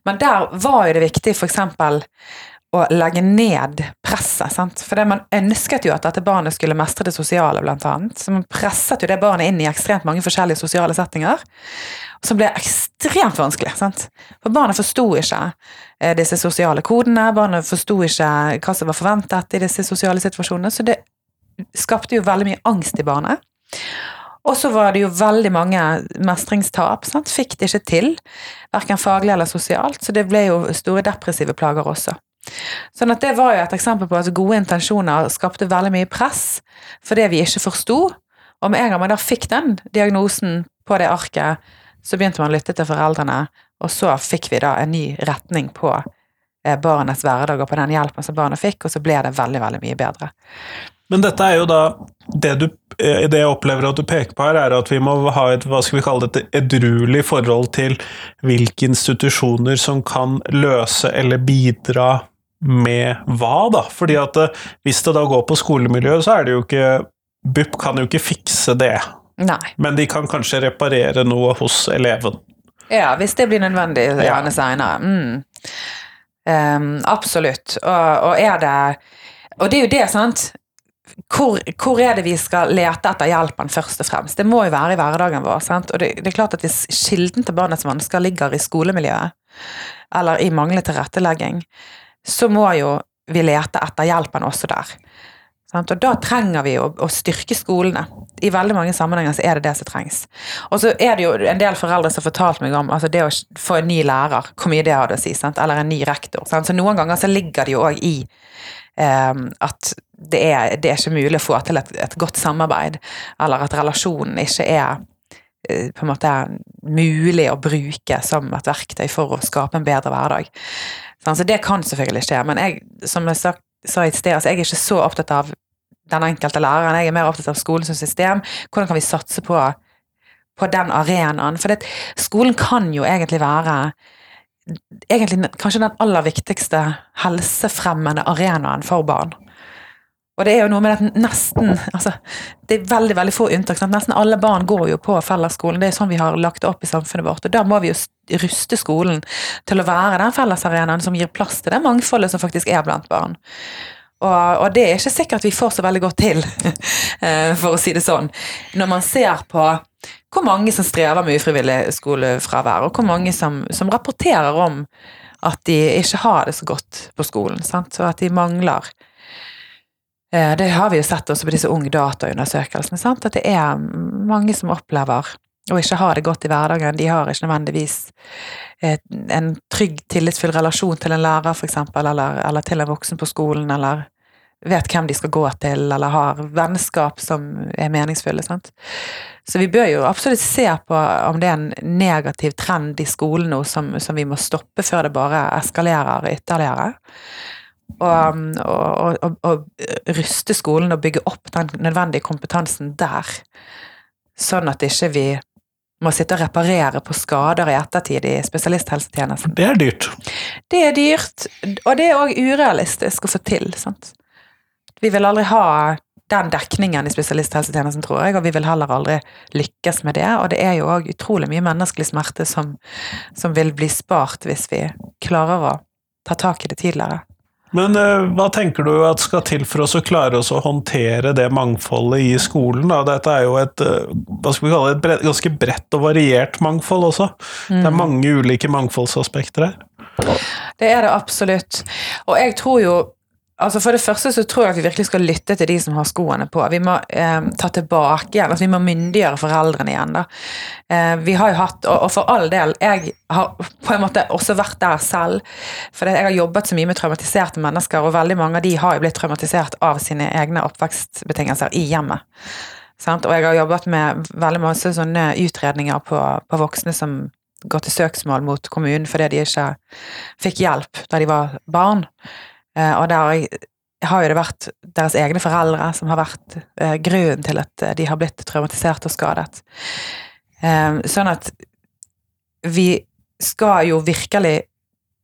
Men der var jo det viktig f.eks. å legge ned presset. Sant? For man ønsket jo at dette barnet skulle mestre det sosiale, blant annet. Så man presset jo det barnet inn i ekstremt mange forskjellige sosiale settinger. Som ble ekstremt vanskelig. Sant? For barnet forsto ikke eh, disse sosiale kodene, barnet forsto ikke hva som var forventet i disse sosiale situasjonene. Så det skapte jo veldig mye angst i barnet. Og så var det jo veldig mange mestringstap. Sant? Fikk det ikke til, verken faglig eller sosialt, så det ble jo store depressive plager også. Sånn at Det var jo et eksempel på at gode intensjoner skapte veldig mye press for det vi ikke forsto. Og med en gang man da fikk den diagnosen på det arket, så begynte man å lytte til foreldrene, og så fikk vi da en ny retning på eh, barnets hverdag og på den hjelpen som barnet fikk, og så ble det veldig, veldig mye bedre. Men dette er jo da det, du, eh, det jeg opplever at du peker på her, er at vi må ha et hva skal vi kalle det, et edruelig forhold til hvilke institusjoner som kan løse eller bidra med hva, da? Fordi at eh, hvis det da går på skolemiljø, så er det jo ikke BUP kan jo ikke fikse det, Nei. men de kan kanskje reparere noe hos eleven. Ja, hvis det blir nødvendig Ja. gjerne seinere. Mm. Um, absolutt. Og, og er det Og det er jo det, sant. Hvor, hvor er det vi skal lete etter hjelpen, først og fremst? Det må jo være i hverdagen vår. Sant? Og det, det er klart at hvis kilden til barnets vansker ligger i skolemiljøet, eller i manglende tilrettelegging, så må jo vi lete etter hjelpen også der. Og da trenger vi å, å styrke skolene. I veldig mange sammenhenger så er det det som trengs. Og så er det jo en del foreldre som har fortalt meg om altså det å få en ny lærer, hvor mye det hadde å si, sant? eller en ny rektor. Sant? Så noen ganger så ligger det jo òg i um, at det er, det er ikke mulig å få til et, et godt samarbeid, eller at relasjonen ikke er eh, på en måte mulig å bruke som et verktøy for å skape en bedre hverdag. Så det kan selvfølgelig skje, men jeg, som jeg sa, sa i sted, altså jeg er ikke så opptatt av den enkelte læreren, jeg er mer opptatt av skolen som system. Hvordan kan vi satse på, på den arenaen? For det, skolen kan jo egentlig være egentlig kanskje den aller viktigste helsefremmende arenaen for barn. Og det er jo noe med at nesten altså, Det er veldig veldig få unntak. Sant? Nesten alle barn går jo på fellesskolen. Det er sånn vi har lagt det opp i samfunnet vårt. Og da må vi jo ruste skolen til å være den fellesarenaen som gir plass til det mangfoldet som faktisk er blant barn. Og, og det er ikke sikkert vi får så veldig godt til, [LAUGHS] eh, for å si det sånn. Når man ser på hvor mange som strever med ufrivillig skolefravær, og hvor mange som, som rapporterer om at de ikke har det så godt på skolen, sant? og at de mangler Det har vi jo sett også på disse Ung Data-undersøkelsene, at det er mange som opplever å ikke ha det godt i hverdagen. De har ikke nødvendigvis en trygg, tillitsfull relasjon til en lærer, eksempel, eller, eller til en voksen på skolen, eller vet hvem de skal gå til, eller har vennskap som er meningsfulle. Sant? Så vi bør jo absolutt se på om det er en negativ trend i skolen nå som, som vi må stoppe før det bare eskalerer ytterligere. Og, og, og, og ruste skolen og bygge opp den nødvendige kompetansen der. Sånn at ikke vi må sitte og reparere på skader i ettertid i spesialisthelsetjenesten. Det er dyrt. Det er dyrt, og det er òg urealistisk å få til. Sant? Vi vil aldri ha den dekningen i spesialisthelsetjenesten, tror jeg, og vi vil heller aldri lykkes med det. Og det er jo òg utrolig mye menneskelig smerte som, som vil bli spart hvis vi klarer å ta tak i det tidligere. Men uh, hva tenker du at skal til for oss å klare oss å håndtere det mangfoldet i skolen? Da? Dette er jo et, uh, hva skal vi kalle det, et bredt, ganske bredt og variert mangfold også. Det er mange ulike mangfoldsaspekter her. Det er det absolutt. Og jeg tror jo Altså For det første så tror jeg at vi virkelig skal lytte til de som har skoene på. Vi må eh, ta tilbake igjen, altså vi må myndiggjøre foreldrene igjen. da. Eh, vi har jo hatt, og, og for all del, jeg har på en måte også vært der selv. For jeg har jobbet så mye med traumatiserte mennesker, og veldig mange av de har jo blitt traumatisert av sine egne oppvekstbetingelser i hjemmet. Sant? Og jeg har jobbet med veldig masse sånne utredninger på, på voksne som går til søksmål mot kommunen fordi de ikke fikk hjelp da de var barn. Eh, og der har jo det vært deres egne foreldre som har vært eh, grunnen til at eh, de har blitt traumatisert og skadet. Sånn at vi skal jo virkelig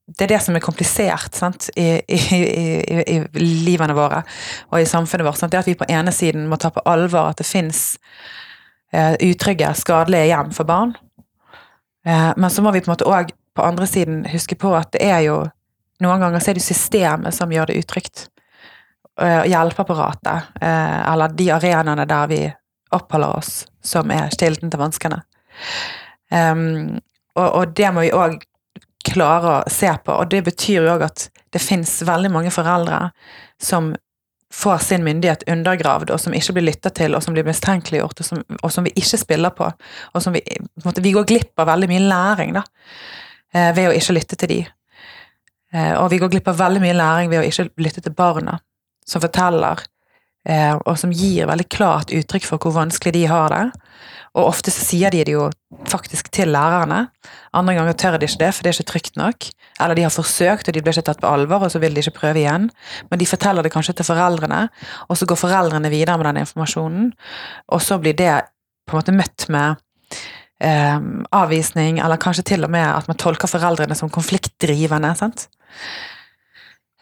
Det er det som er komplisert sant? I, i, i, i livene våre og i samfunnet vårt. Sant? Det at vi på ene siden må ta på alvor at det fins utrygge, skadelige hjem for barn. Men så må vi på en måte òg på andre siden huske på at det er jo noen ganger så er det systemet som gjør det utrygt. Eh, Hjelpeapparatet, eh, eller de arenaene der vi oppholder oss, som er kilden til vanskene. Um, og, det må vi òg klare å se på, og det betyr jo òg at det fins veldig mange foreldre som får sin myndighet undergravd, og som ikke blir lytta til, og som blir mistenkeliggjort, og som, og som vi ikke spiller på. Og som vi, på måte, vi går glipp av veldig mye læring da, eh, ved å ikke lytte til de. Eh, Og vi går glipp av veldig mye læring ved å ikke lytte til barna, som forteller, eh, og som gir veldig klart uttrykk for hvor vanskelig de har det. Og ofte så sier de det jo faktisk til lærerne. Andre ganger tør de ikke det, for det er ikke trygt nok. Eller de har forsøkt, og de blir ikke tatt på alvor, og så vil de ikke prøve igjen. Men de forteller det kanskje til foreldrene, og så går foreldrene videre med den informasjonen. Og så blir det på en måte møtt med eh, avvisning, eller kanskje til og med at man tolker foreldrene som konfliktdrivende. sant?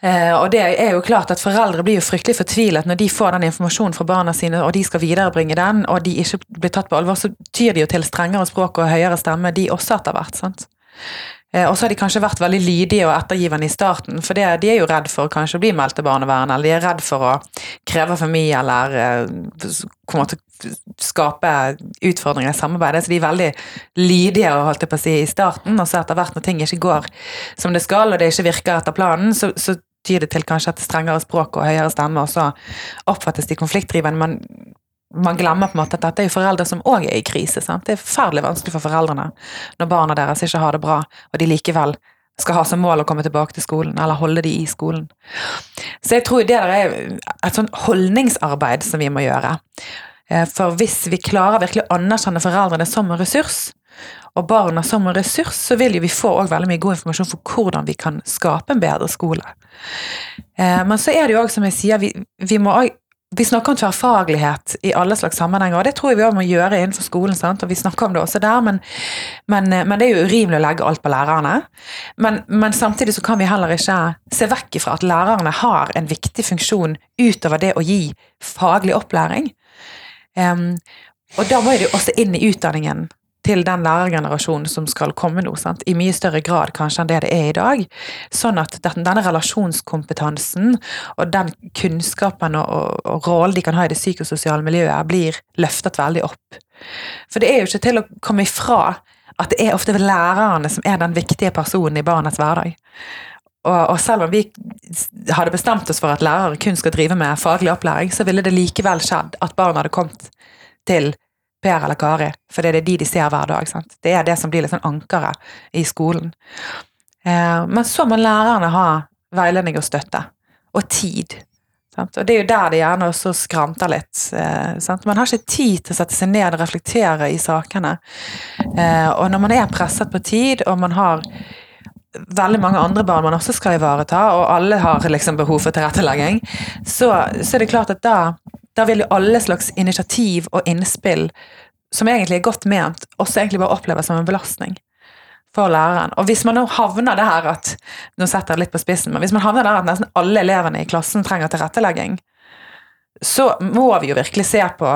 Eh, og det er jo klart at Foreldre blir jo fryktelig fortvilet når de får den informasjonen fra barna sine, og de skal viderebringe den, og de ikke blir tatt på alvor. Så tyr de jo til strengere språk og høyere stemme, de også etter hvert. sant? Eh, og så har de kanskje vært veldig lydige og ettergivende i starten, for det, de er jo redd for kanskje å bli meldt til barnevernet, eller de er redd for å kreve for mye, eller kommer komme til å skape utfordringer i samarbeidet. Så de er veldig lydige holdt jeg på å si, i starten, og så etter hvert når ting ikke går som det skal, og det ikke virker etter planen, så, så tyr det til kanskje et strengere språk og høyere stemme, og så oppfattes de konfliktdrivende. Men man glemmer på en måte at dette er jo foreldre som òg er i krise. Sant? Det er forferdelig vanskelig for foreldrene når barna deres ikke har det bra, og de likevel skal ha som mål å komme tilbake til skolen, eller holde de i skolen. Så jeg tror det der er et sånn holdningsarbeid som vi må gjøre. Eh, for hvis vi klarer virkelig å anerkjenne foreldrene som en ressurs, og barna som en ressurs, så vil jo vi få veldig mye god informasjon for hvordan vi kan skape en bedre skole. Eh, men så er det jo òg, som jeg sier, vi, vi må også, vi snakker om tverrfaglighet i alle slags sammenhenger, og det tror jeg vi også må gjøre innenfor skolen. Sant? og Vi snakker om det også der, men, men, eh, men det er jo urimelig å legge alt på lærerne. Men, men, samtidig så kan vi heller ikke se vekk ifra at lærerne har en viktig funksjon utover det å gi faglig opplæring. Um, og da må de også inn i utdanningen til den lærergenerasjonen som skal komme nå, sant? i mye større grad kanskje enn det det er i dag. Sånn at denne relasjonskompetansen og den kunnskapen og, og, og rollen de kan ha i det psykososiale miljøet, blir løftet veldig opp. For det er jo ikke til å komme ifra at det er ofte lærerne som er den viktige personen i barnets hverdag. Og, selv om vi hadde bestemt oss for at lærere kun skal drive med faglig opplæring, så ville det likevel skjedd at barn hadde kommet til Per eller Kari, for det er de de ser hver dag. Sant? Det er det som blir litt sånn ankeret i skolen. Eh, men så må lærerne ha veiledning og støtte, og tid. Sant? Og det er jo der det gjerne også skranter litt. Eh? Man har ikke tid til å sette seg ned og reflektere i sakene. Eh, og når man er presset på tid, og man har veldig mange andre barn man også skal ivareta, og alle har liksom behov for tilrettelegging, så, så er det klart at da da vil jo alle slags initiativ og innspill, som egentlig er godt ment, også egentlig bare oppleves som en belastning for læreren. Og hvis man nå havner det her at nå setter jeg litt på spissen, men hvis man havner der at nesten alle elevene i klassen trenger tilrettelegging, så må vi jo virkelig se på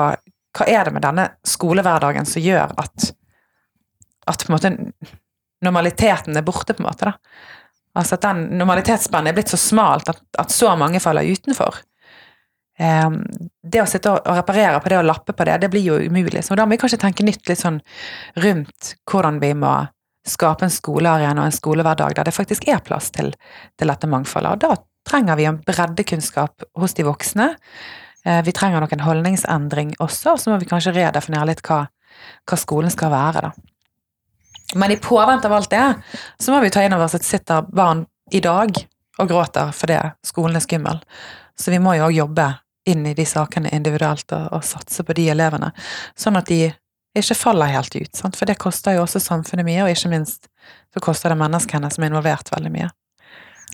hva er det med denne skolehverdagen som gjør at at på en måte normaliteten er borte, på en måte. da. Altså at den normalitetsspennet er blitt så smalt at, at så mange faller utenfor. Ehm, det å sitte og reparere på det og lappe på det, det blir jo umulig. Så da må vi kanskje tenke nytt litt sånn rundt hvordan vi må skape en skolearena og en skolehverdag der det faktisk er plass til, til dette mangfoldet. Og da trenger vi en breddekunnskap hos de voksne. Eh, vi trenger nok en holdningsendring også, og så må vi kanskje redefinere litt hva, hva skolen skal være, da. Men i påvente av alt det, så må vi ta inn over oss at sitter barn i dag og gråter fordi skolen er skummel. Så vi må jo òg jobbe inn i de sakene individuelt og, og, satse på de elevene, sånn at de ikke faller helt ut. Sant? For det koster jo også samfunnet mye, og ikke minst så koster det menneskene som er involvert, veldig mye.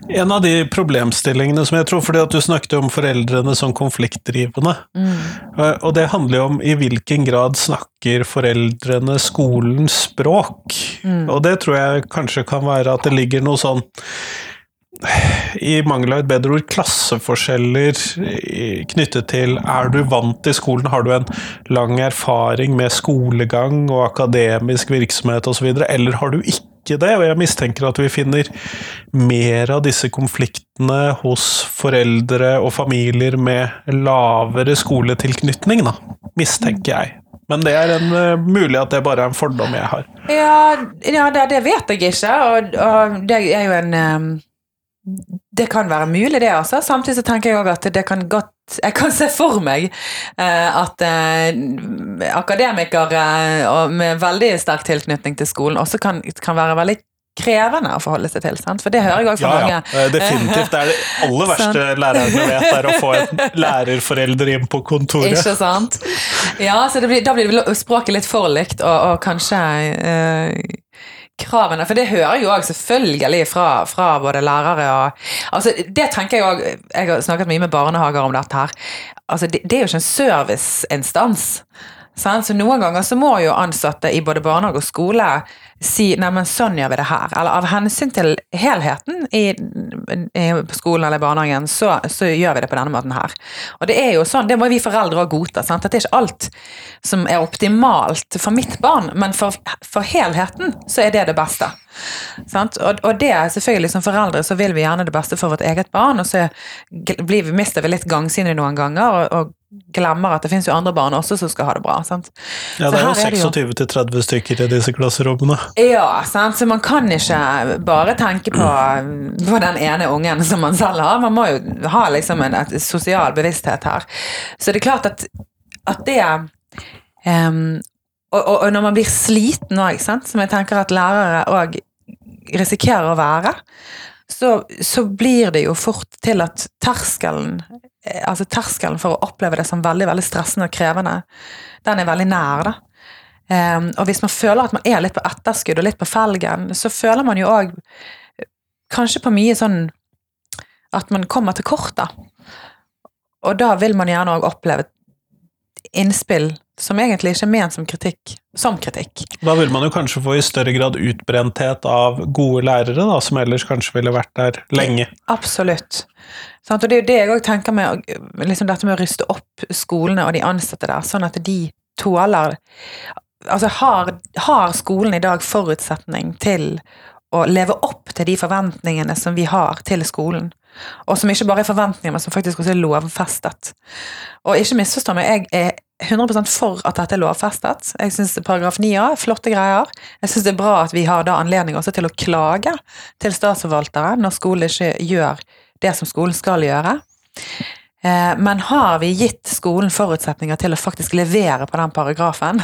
En av de problemstillingene som jeg tror, fordi at du snakket om foreldrene som konfliktdrivende, mm. og det handler jo om i hvilken grad snakker foreldrene skolens språk, mm. og det tror jeg kanskje kan være at det ligger noe sånn i mangel av et bedre ord, klasseforskjeller knyttet til er du vant i skolen, har du en lang erfaring med skolegang og akademisk virksomhet osv., eller har du ikke det? Og jeg mistenker at vi finner mer av disse konfliktene hos foreldre og familier med lavere skoletilknytning, da, mistenker jeg. Men det er en, uh, mulig at det bare er en fordom jeg har. Ja, ja det, det, vet jeg ikke, og, og det er jo en um det kan være mulig, det, altså. Samtidig så tenker jeg òg at det kan godt Jeg kan se for meg eh, at eh, akademikere eh, med veldig sterk tilknytning til skolen også kan, kan være veldig krevende å forholde seg til. Sant? For det hører jeg òg fra ja, mange. Ja, definitivt. Det er det aller [LAUGHS] verste lærerne vet, er å få en [LAUGHS] lærerforelder inn på kontoret. Ikke sant. Ja, så blir, da blir språket litt for likt, og, og kanskje eh, kravene, for det hører jo òg selvfølgelig fra, fra, både lærere og altså Det tenker jeg òg Jeg har snakket mye med barnehager om dette her. altså Det, det er jo ikke en serviceinstans. Så noen ganger så må jo ansatte i både barnehage og skole si nei, men sånn gjør vi det her. Eller av hensyn til helheten i, i skolen eller barnehagen, så, så, gjør vi det på denne måten her. Og det er jo sånn, det må vi foreldre òg godta. Sant? At det er ikke alt som er optimalt for mitt barn, men for, for helheten så er det det beste. Og, og, det er selvfølgelig som foreldre så vil vi gjerne det beste for vårt eget barn, og så blir vi, mister vi litt gangsynlig noen ganger. og, og glemmer at det finnes jo andre barn også som skal ha det bra. Sant? Ja, det er jo 26-30 stykker i disse klasserommene. Ja, sant? så man kan ikke bare tenke på, [CLEARS THROAT] på, den ene ungen som man selv har. Man må jo ha liksom en et sosial bevissthet her. Så det er klart at, at det um, og, og, og, når man blir sliten òg, som jeg tenker at lærere òg risikerer å være, så, så, blir det jo fort til at terskelen eh, altså terskelen for å oppleve det som veldig veldig stressende og krevende, den er veldig nær. da. Um, og hvis man føler at man er litt på etterskudd og litt på felgen, så føler man jo òg kanskje på mye sånn at man kommer til kort, da. Og da vil man gjerne òg oppleve innspill som egentlig ikke er ment som kritikk, som kritikk. Da vil man jo kanskje få i større grad utbrenthet av gode lærere, da, som ellers kanskje ville vært der lenge. Absolutt. Sånn, og det er jo det jeg òg tenker med liksom dette med å ryste opp skolene og de ansatte der, sånn at de tåler Altså, har, har skolen i dag forutsetning til å leve opp til de forventningene som vi har til skolen? Og som ikke bare er forventninger, men som faktisk også er lovfestet. Og ikke misforstå meg, jeg er 100 for at dette er lovfestet. Jeg syns paragraf 9 a er flotte greier. Jeg syns det er bra at vi har da anledning også til å klage til statsforvaltere når skolen ikke gjør det som skolen skal gjøre. Eh, men har vi gitt skolen forutsetninger til å faktisk levere på den paragrafen?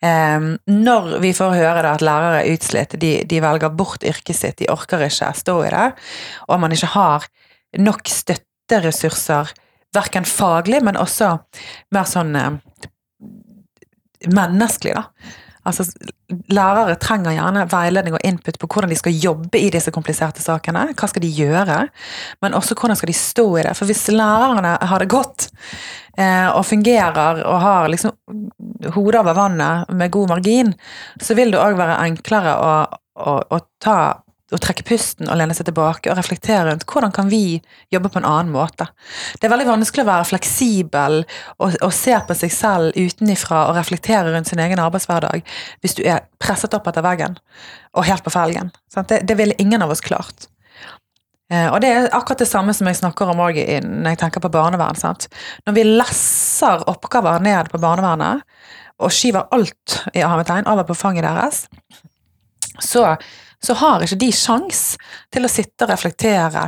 Eh, når vi får høre at lærere er utslitt, de, de velger bort yrket sitt, de orker ikke stå i det, og man ikke har nok støtteressurser verken faglig, men også mer sånn eh, menneskelig, da. Altså, lærere trenger gjerne veiledning og input på hvordan de skal jobbe i disse kompliserte sakene. Hva skal de gjøre? Men også hvordan skal de stå i det. For hvis lærerne har det godt eh, og fungerer og har liksom hodet over vannet med god margin, så vil det òg være enklere å, å, å ta å trekke pusten og lene seg tilbake og reflektere rundt hvordan kan vi jobbe på en annen måte. Det er veldig vanskelig å være fleksibel og, og se på seg selv utenifra og reflektere rundt sin egen arbeidshverdag hvis du er presset opp etter veggen og helt på felgen. Det, det ville ingen av oss klart. Eh, og det er akkurat det samme som jeg snakker om når jeg tenker på barnevern. Sant? Når vi lesser oppgaver ned på barnevernet og skyver alt i armetegn over på fanget deres, så så har ikke de sjans til å sitte og reflektere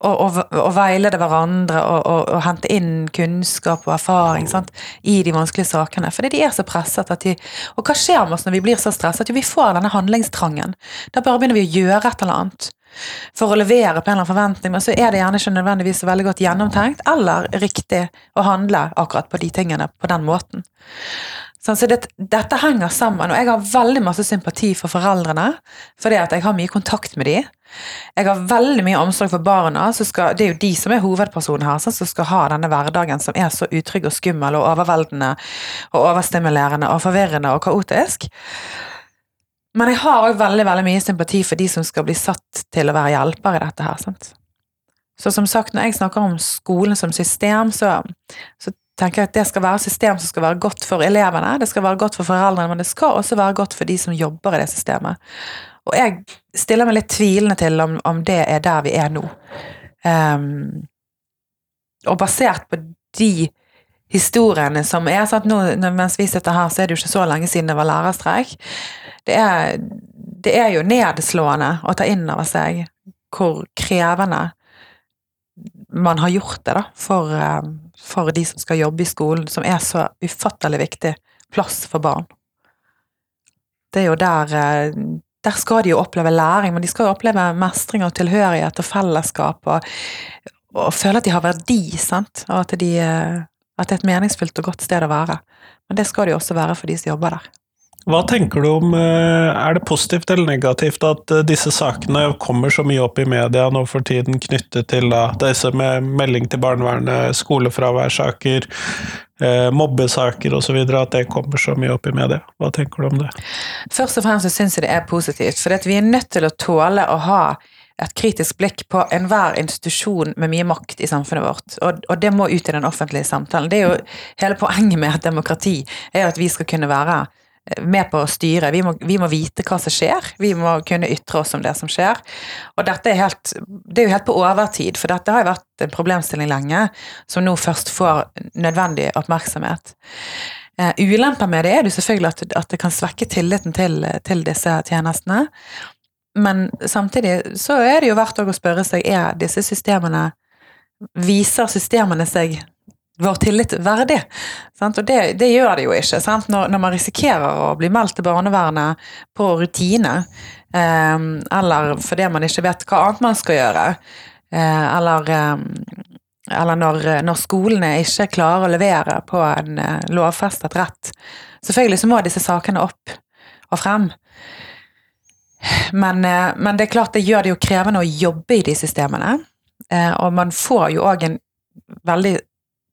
og, og, og veilede hverandre og, og, hente inn kunnskap og erfaring sant, i de vanskelige sakene. Fordi de er så presset at de Og hva skjer med oss når vi blir så stresset? Jo, vi får denne handlingstrangen. Da bare begynner vi å gjøre et eller annet for å levere på en eller annen forventning, men så er det gjerne ikke nødvendigvis så veldig godt gjennomtenkt eller riktig å handle akkurat på de tingene på den måten. Sånn, så det, dette henger sammen, og jeg har veldig masse sympati for foreldrene. Fordi at jeg har mye kontakt med dem. Jeg har veldig mye omsorg for barna. Skal, det er jo de som er hovedpersonen her, sånn, som skal ha denne hverdagen som er så utrygg og skummel og overveldende og overstimulerende og forvirrende og kaotisk. Men jeg har òg veldig, veldig mye sympati for de som skal bli satt til å være hjelper i dette her. Sant? Så som sagt, når jeg snakker om skolen som system, så, så tenker at det skal være et system som skal være godt for elevene, det skal være godt for foreldrene, men det skal også være godt for de som jobber i det systemet. Og jeg stiller meg litt tvilende til om, om det er der vi er nå. Um, og basert på de historiene som er sant, nå, Mens vi sitter her, så er det jo ikke så lenge siden det var lærerstreik. Det er, det er jo nedslående å ta inn over seg hvor krevende man har gjort det da, for, um, for de som skal jobbe i skolen, som er så ufattelig viktig plass for barn. Det er jo der eh, Der skal de jo oppleve læring, men de skal jo oppleve mestring og tilhørighet og fellesskap og, og føle at de har verdi, sant, og at, de, eh, at det er et meningsfylt og godt sted å være. Men det skal det jo også være for de som jobber der. Hva tenker du om eh, Er det positivt eller negativt at eh, disse sakene kommer så mye opp i media nå for tiden, knyttet til da, disse med melding til barnevernet, skolefraværssaker, eh, mobbesaker osv., at det kommer så mye opp i media? Hva tenker du om det? Først og fremst syns jeg det er positivt, for vi er nødt til å tåle å ha et kritisk blikk på enhver institusjon med mye makt i samfunnet vårt. Og, og, det må ut i den offentlige samtalen. Det er jo hele poenget med et demokrati, er at vi skal kunne være med på å styre. Vi må, vi må, vite hva som skjer, vi må kunne ytre oss om det som skjer. Og dette er, helt, det er jo helt på overtid, for dette har jo vært en problemstilling lenge, som nå først får nødvendig oppmerksomhet. Uh, ulemper med det er det selvfølgelig at, at, det kan svekke tilliten til, til disse tjenestene. Men samtidig så er det jo verdt å spørre seg er disse systemene Viser systemene seg vår tillit verdig. Sant? Og det, det, gjør det jo ikke. Når, når, man risikerer å bli meldt til barnevernet på rutine, eh, eller fordi man ikke vet hva annet man skal gjøre, eh, eller, eh, eller når, når, skolene ikke klarer å levere på en eh, lovfestet rett. Selvfølgelig så må disse sakene opp og frem. Men, eh, men, det er klart det gjør det jo krevende å jobbe i de systemene. Eh, og man får jo òg en veldig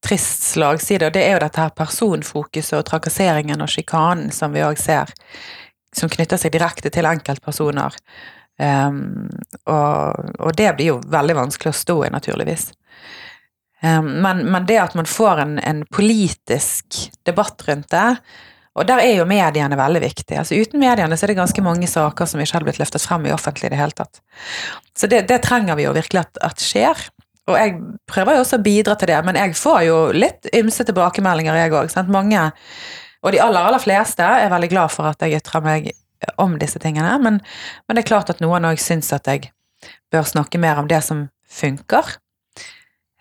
trist slagside, og det er jo dette her personfokuset og trakasseringen og sjikanen som vi òg ser, som knytter seg direkte til enkeltpersoner. Um, og, og, det blir jo veldig vanskelig å stå i, naturligvis. Um, men, men, det at man får en, en, politisk debatt rundt det, og der er jo mediene veldig viktige. Altså Uten mediene så er det ganske mange saker som ikke hadde blitt løftet frem i offentlig i det hele tatt. Så det, det trenger vi jo virkelig at, at skjer. Og jeg prøver jo også å bidra til det, men jeg får jo litt ymse tilbakemeldinger, jeg òg. Mange, og de aller, aller fleste er veldig glad for at jeg ytrer meg om disse tingene, men, men det er klart at noen òg syns at jeg bør snakke mer om det som funker.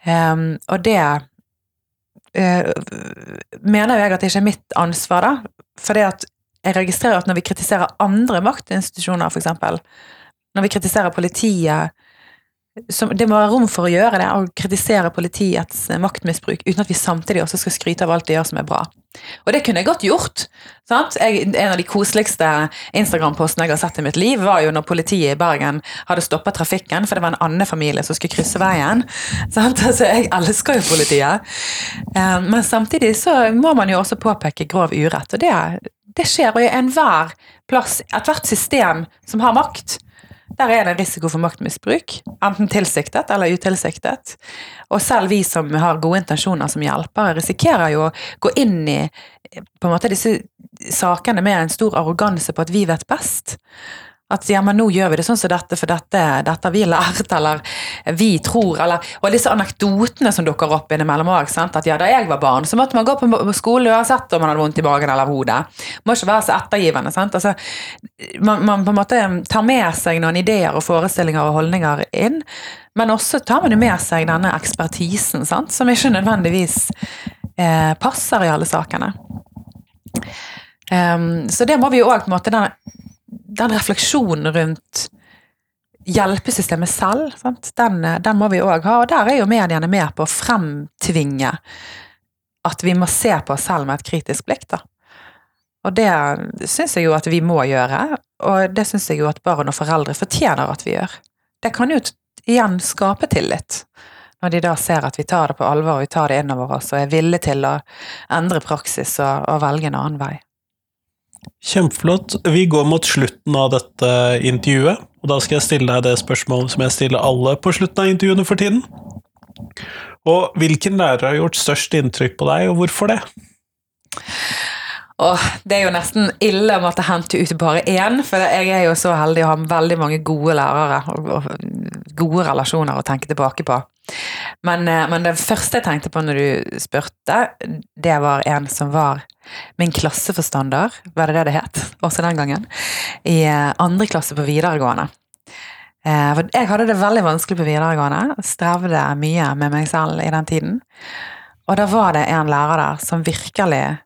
Um, og det uh, mener jeg at det ikke er mitt ansvar, da. For det at jeg registrerer at når vi kritiserer andre maktinstitusjoner, f.eks., når vi kritiserer politiet, som, det må være rom for å gjøre det, og kritisere politiets maktmisbruk, uten at vi samtidig også skal skryte av alt de gjør som er bra. Og det kunne jeg godt gjort. Jeg, en av de koseligste Instagram-postene jeg har sett i mitt liv, var jo når politiet i Bergen hadde stoppa trafikken, for det var en annen familie som skulle krysse veien. Altså, jeg elsker jo politiet. Eh, men samtidig så må man jo også påpeke grov urett, og det, det skjer. Og i enhver plass, ethvert system som har makt, der er det en risiko for maktmisbruk, enten tilsiktet eller utilsiktet. Og selv vi som har gode intensjoner som hjelpere, risikerer jo å gå inn i på en måte disse sakene med en stor arroganse på at vi vet best. At ja, men nå gjør vi det sånn som dette, for dette, dette har vi lært, eller vi tror, eller Og disse anekdotene som dukker opp innimellom òg. At ja, da jeg var barn, så måtte man gå på skole uansett om man hadde vondt i magen eller hodet. Må ikke være så ettergivende. sant? Altså, man, man, på en måte tar med seg noen ideer og forestillinger og holdninger inn, men også tar man jo med seg denne ekspertisen, sant? som ikke nødvendigvis eh, passer i alle sakene. Um, så det må vi jo òg på en måte den den refleksjonen rundt hjelpesystemet selv, den, den, må vi òg ha. Og der er jo mediene med på å fremtvinge at vi må se på oss selv med et kritisk blikk. da. Og det syns jeg jo at vi må gjøre, og det syns jeg jo at barn og foreldre fortjener at vi gjør. Det kan jo igjen skape tillit, når de da ser at vi tar det på alvor, og vi tar det innover oss og er villige til å endre praksis og, og velge en annen vei. Kjempeflott. Vi går mot slutten av dette intervjuet, og da skal jeg stille deg det spørsmålet som jeg stiller alle på slutten av intervjuene for tiden. Og hvilken lærer har gjort størst inntrykk på deg, og hvorfor det? Åh, det er jo nesten ille å måtte hente ut bare én, for jeg er jo så heldig å ha veldig mange gode lærere og gode relasjoner å tenke tilbake på. Men, eh, men, det første jeg tenkte på når du spurte, det var en som var min klasseforstander, var det det det het, også den gangen, i eh, andre klasse på videregående. Eh, for jeg hadde det veldig vanskelig på videregående, strevde mye med meg selv i den tiden. Og da var det en lærer der som virkelig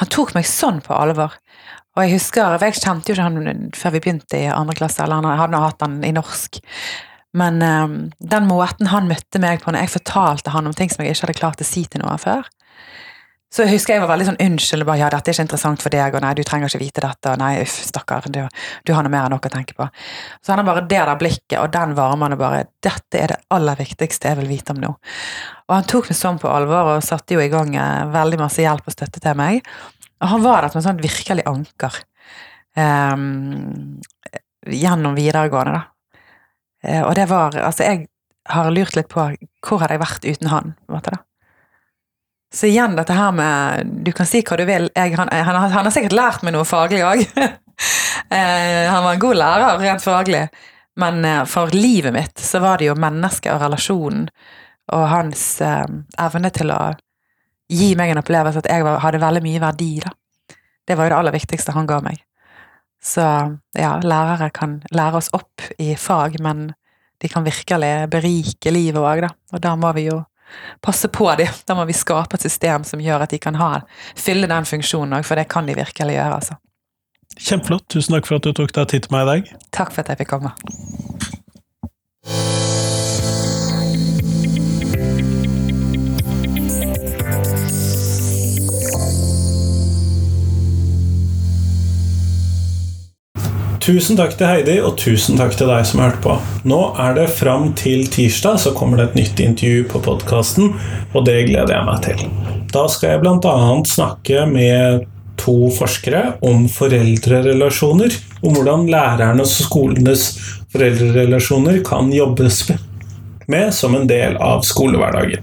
Han tok meg sånn på alvor. Og jeg husker, for jeg kjente jo ikke han før vi begynte i andre klasse, eller han hadde hatt han i norsk. Men um, den måten han møtte meg på når jeg fortalte han om ting som jeg ikke hadde klart å si til noen før, så jeg husker jeg var veldig sånn unnskyld. Bare, ja, 'Dette er ikke interessant for deg', og 'nei, du trenger ikke vite dette', og 'nei, uff, stakkar, du, du har noe mer enn nok å tenke på'. Så han har bare det der blikket og den varmen og bare 'Dette er det aller viktigste jeg vil vite om nå'. Og han tok meg sånn på alvor og satte jo i gang eh, veldig masse hjelp og støtte til meg. Og han var der som et sånt virkelig anker um, gjennom videregående, da. Uh, og det var Altså, jeg har lurt litt på hvor hadde jeg vært uten han, på en måte, da. Så igjen dette her med Du kan si hva du vil. Jeg, han, han, han, har sikkert lært meg noe faglig òg. [LAUGHS] Eh, han var en god lærer rent faglig, men eh, for livet mitt så var det jo mennesket og relasjonen og hans eh, evne til å gi meg en opplevelse at jeg hadde veldig mye verdi, da. Det var jo det aller viktigste han ga meg. Så ja, lærere kan lære oss opp i fag, men de kan virkelig berike livet òg, da. Og da må vi jo passe på dem. Da må vi skape et system som gjør at de kan ha, fylle den funksjonen òg, for det kan de virkelig gjøre. altså. Kjempeflott. Tusen takk for at du tok deg tid til meg i dag. Takk for at jeg fikk komme. Tusen takk til Heidi, og tusen takk til deg som hørte på. Nå er det fram til tirsdag, så kommer det et nytt intervju på podkasten, og det gleder jeg meg til. Da skal jeg bl.a. snakke med to forskere om foreldrerelasjoner. Om hvordan lærernes og skolenes foreldrerelasjoner kan jobbes med som en del av skolehverdagen.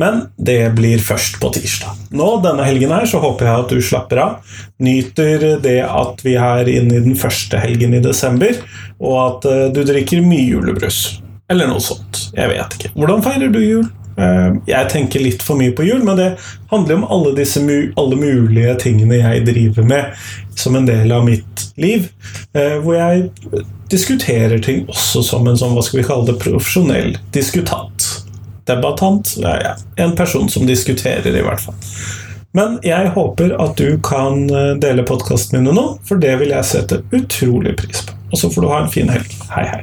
Men det blir først på tirsdag. Nå denne helgen her så håper jeg at du slapper av. Nyter det at vi er inne i den første helgen i desember, og at eh, du drikker mye julebrus. Eller noe sånt. Jeg vet ikke. Hvordan feirer du jul? Eh, jeg tenker litt for mye på jul, men det handler om alle disse alle mulige tingene jeg driver med som en del av mitt liv. Eh, hvor jeg diskuterer ting også som en sånn, hva skal vi kalle det, profesjonell diskutant debattant. Ja, en person som diskuterer, i hvert fall. Men jeg håper at du kan eh, dele podkastene min nå, for det vil jeg sette utrolig pris på. Og så får du ha en fin helg. Hei, hei.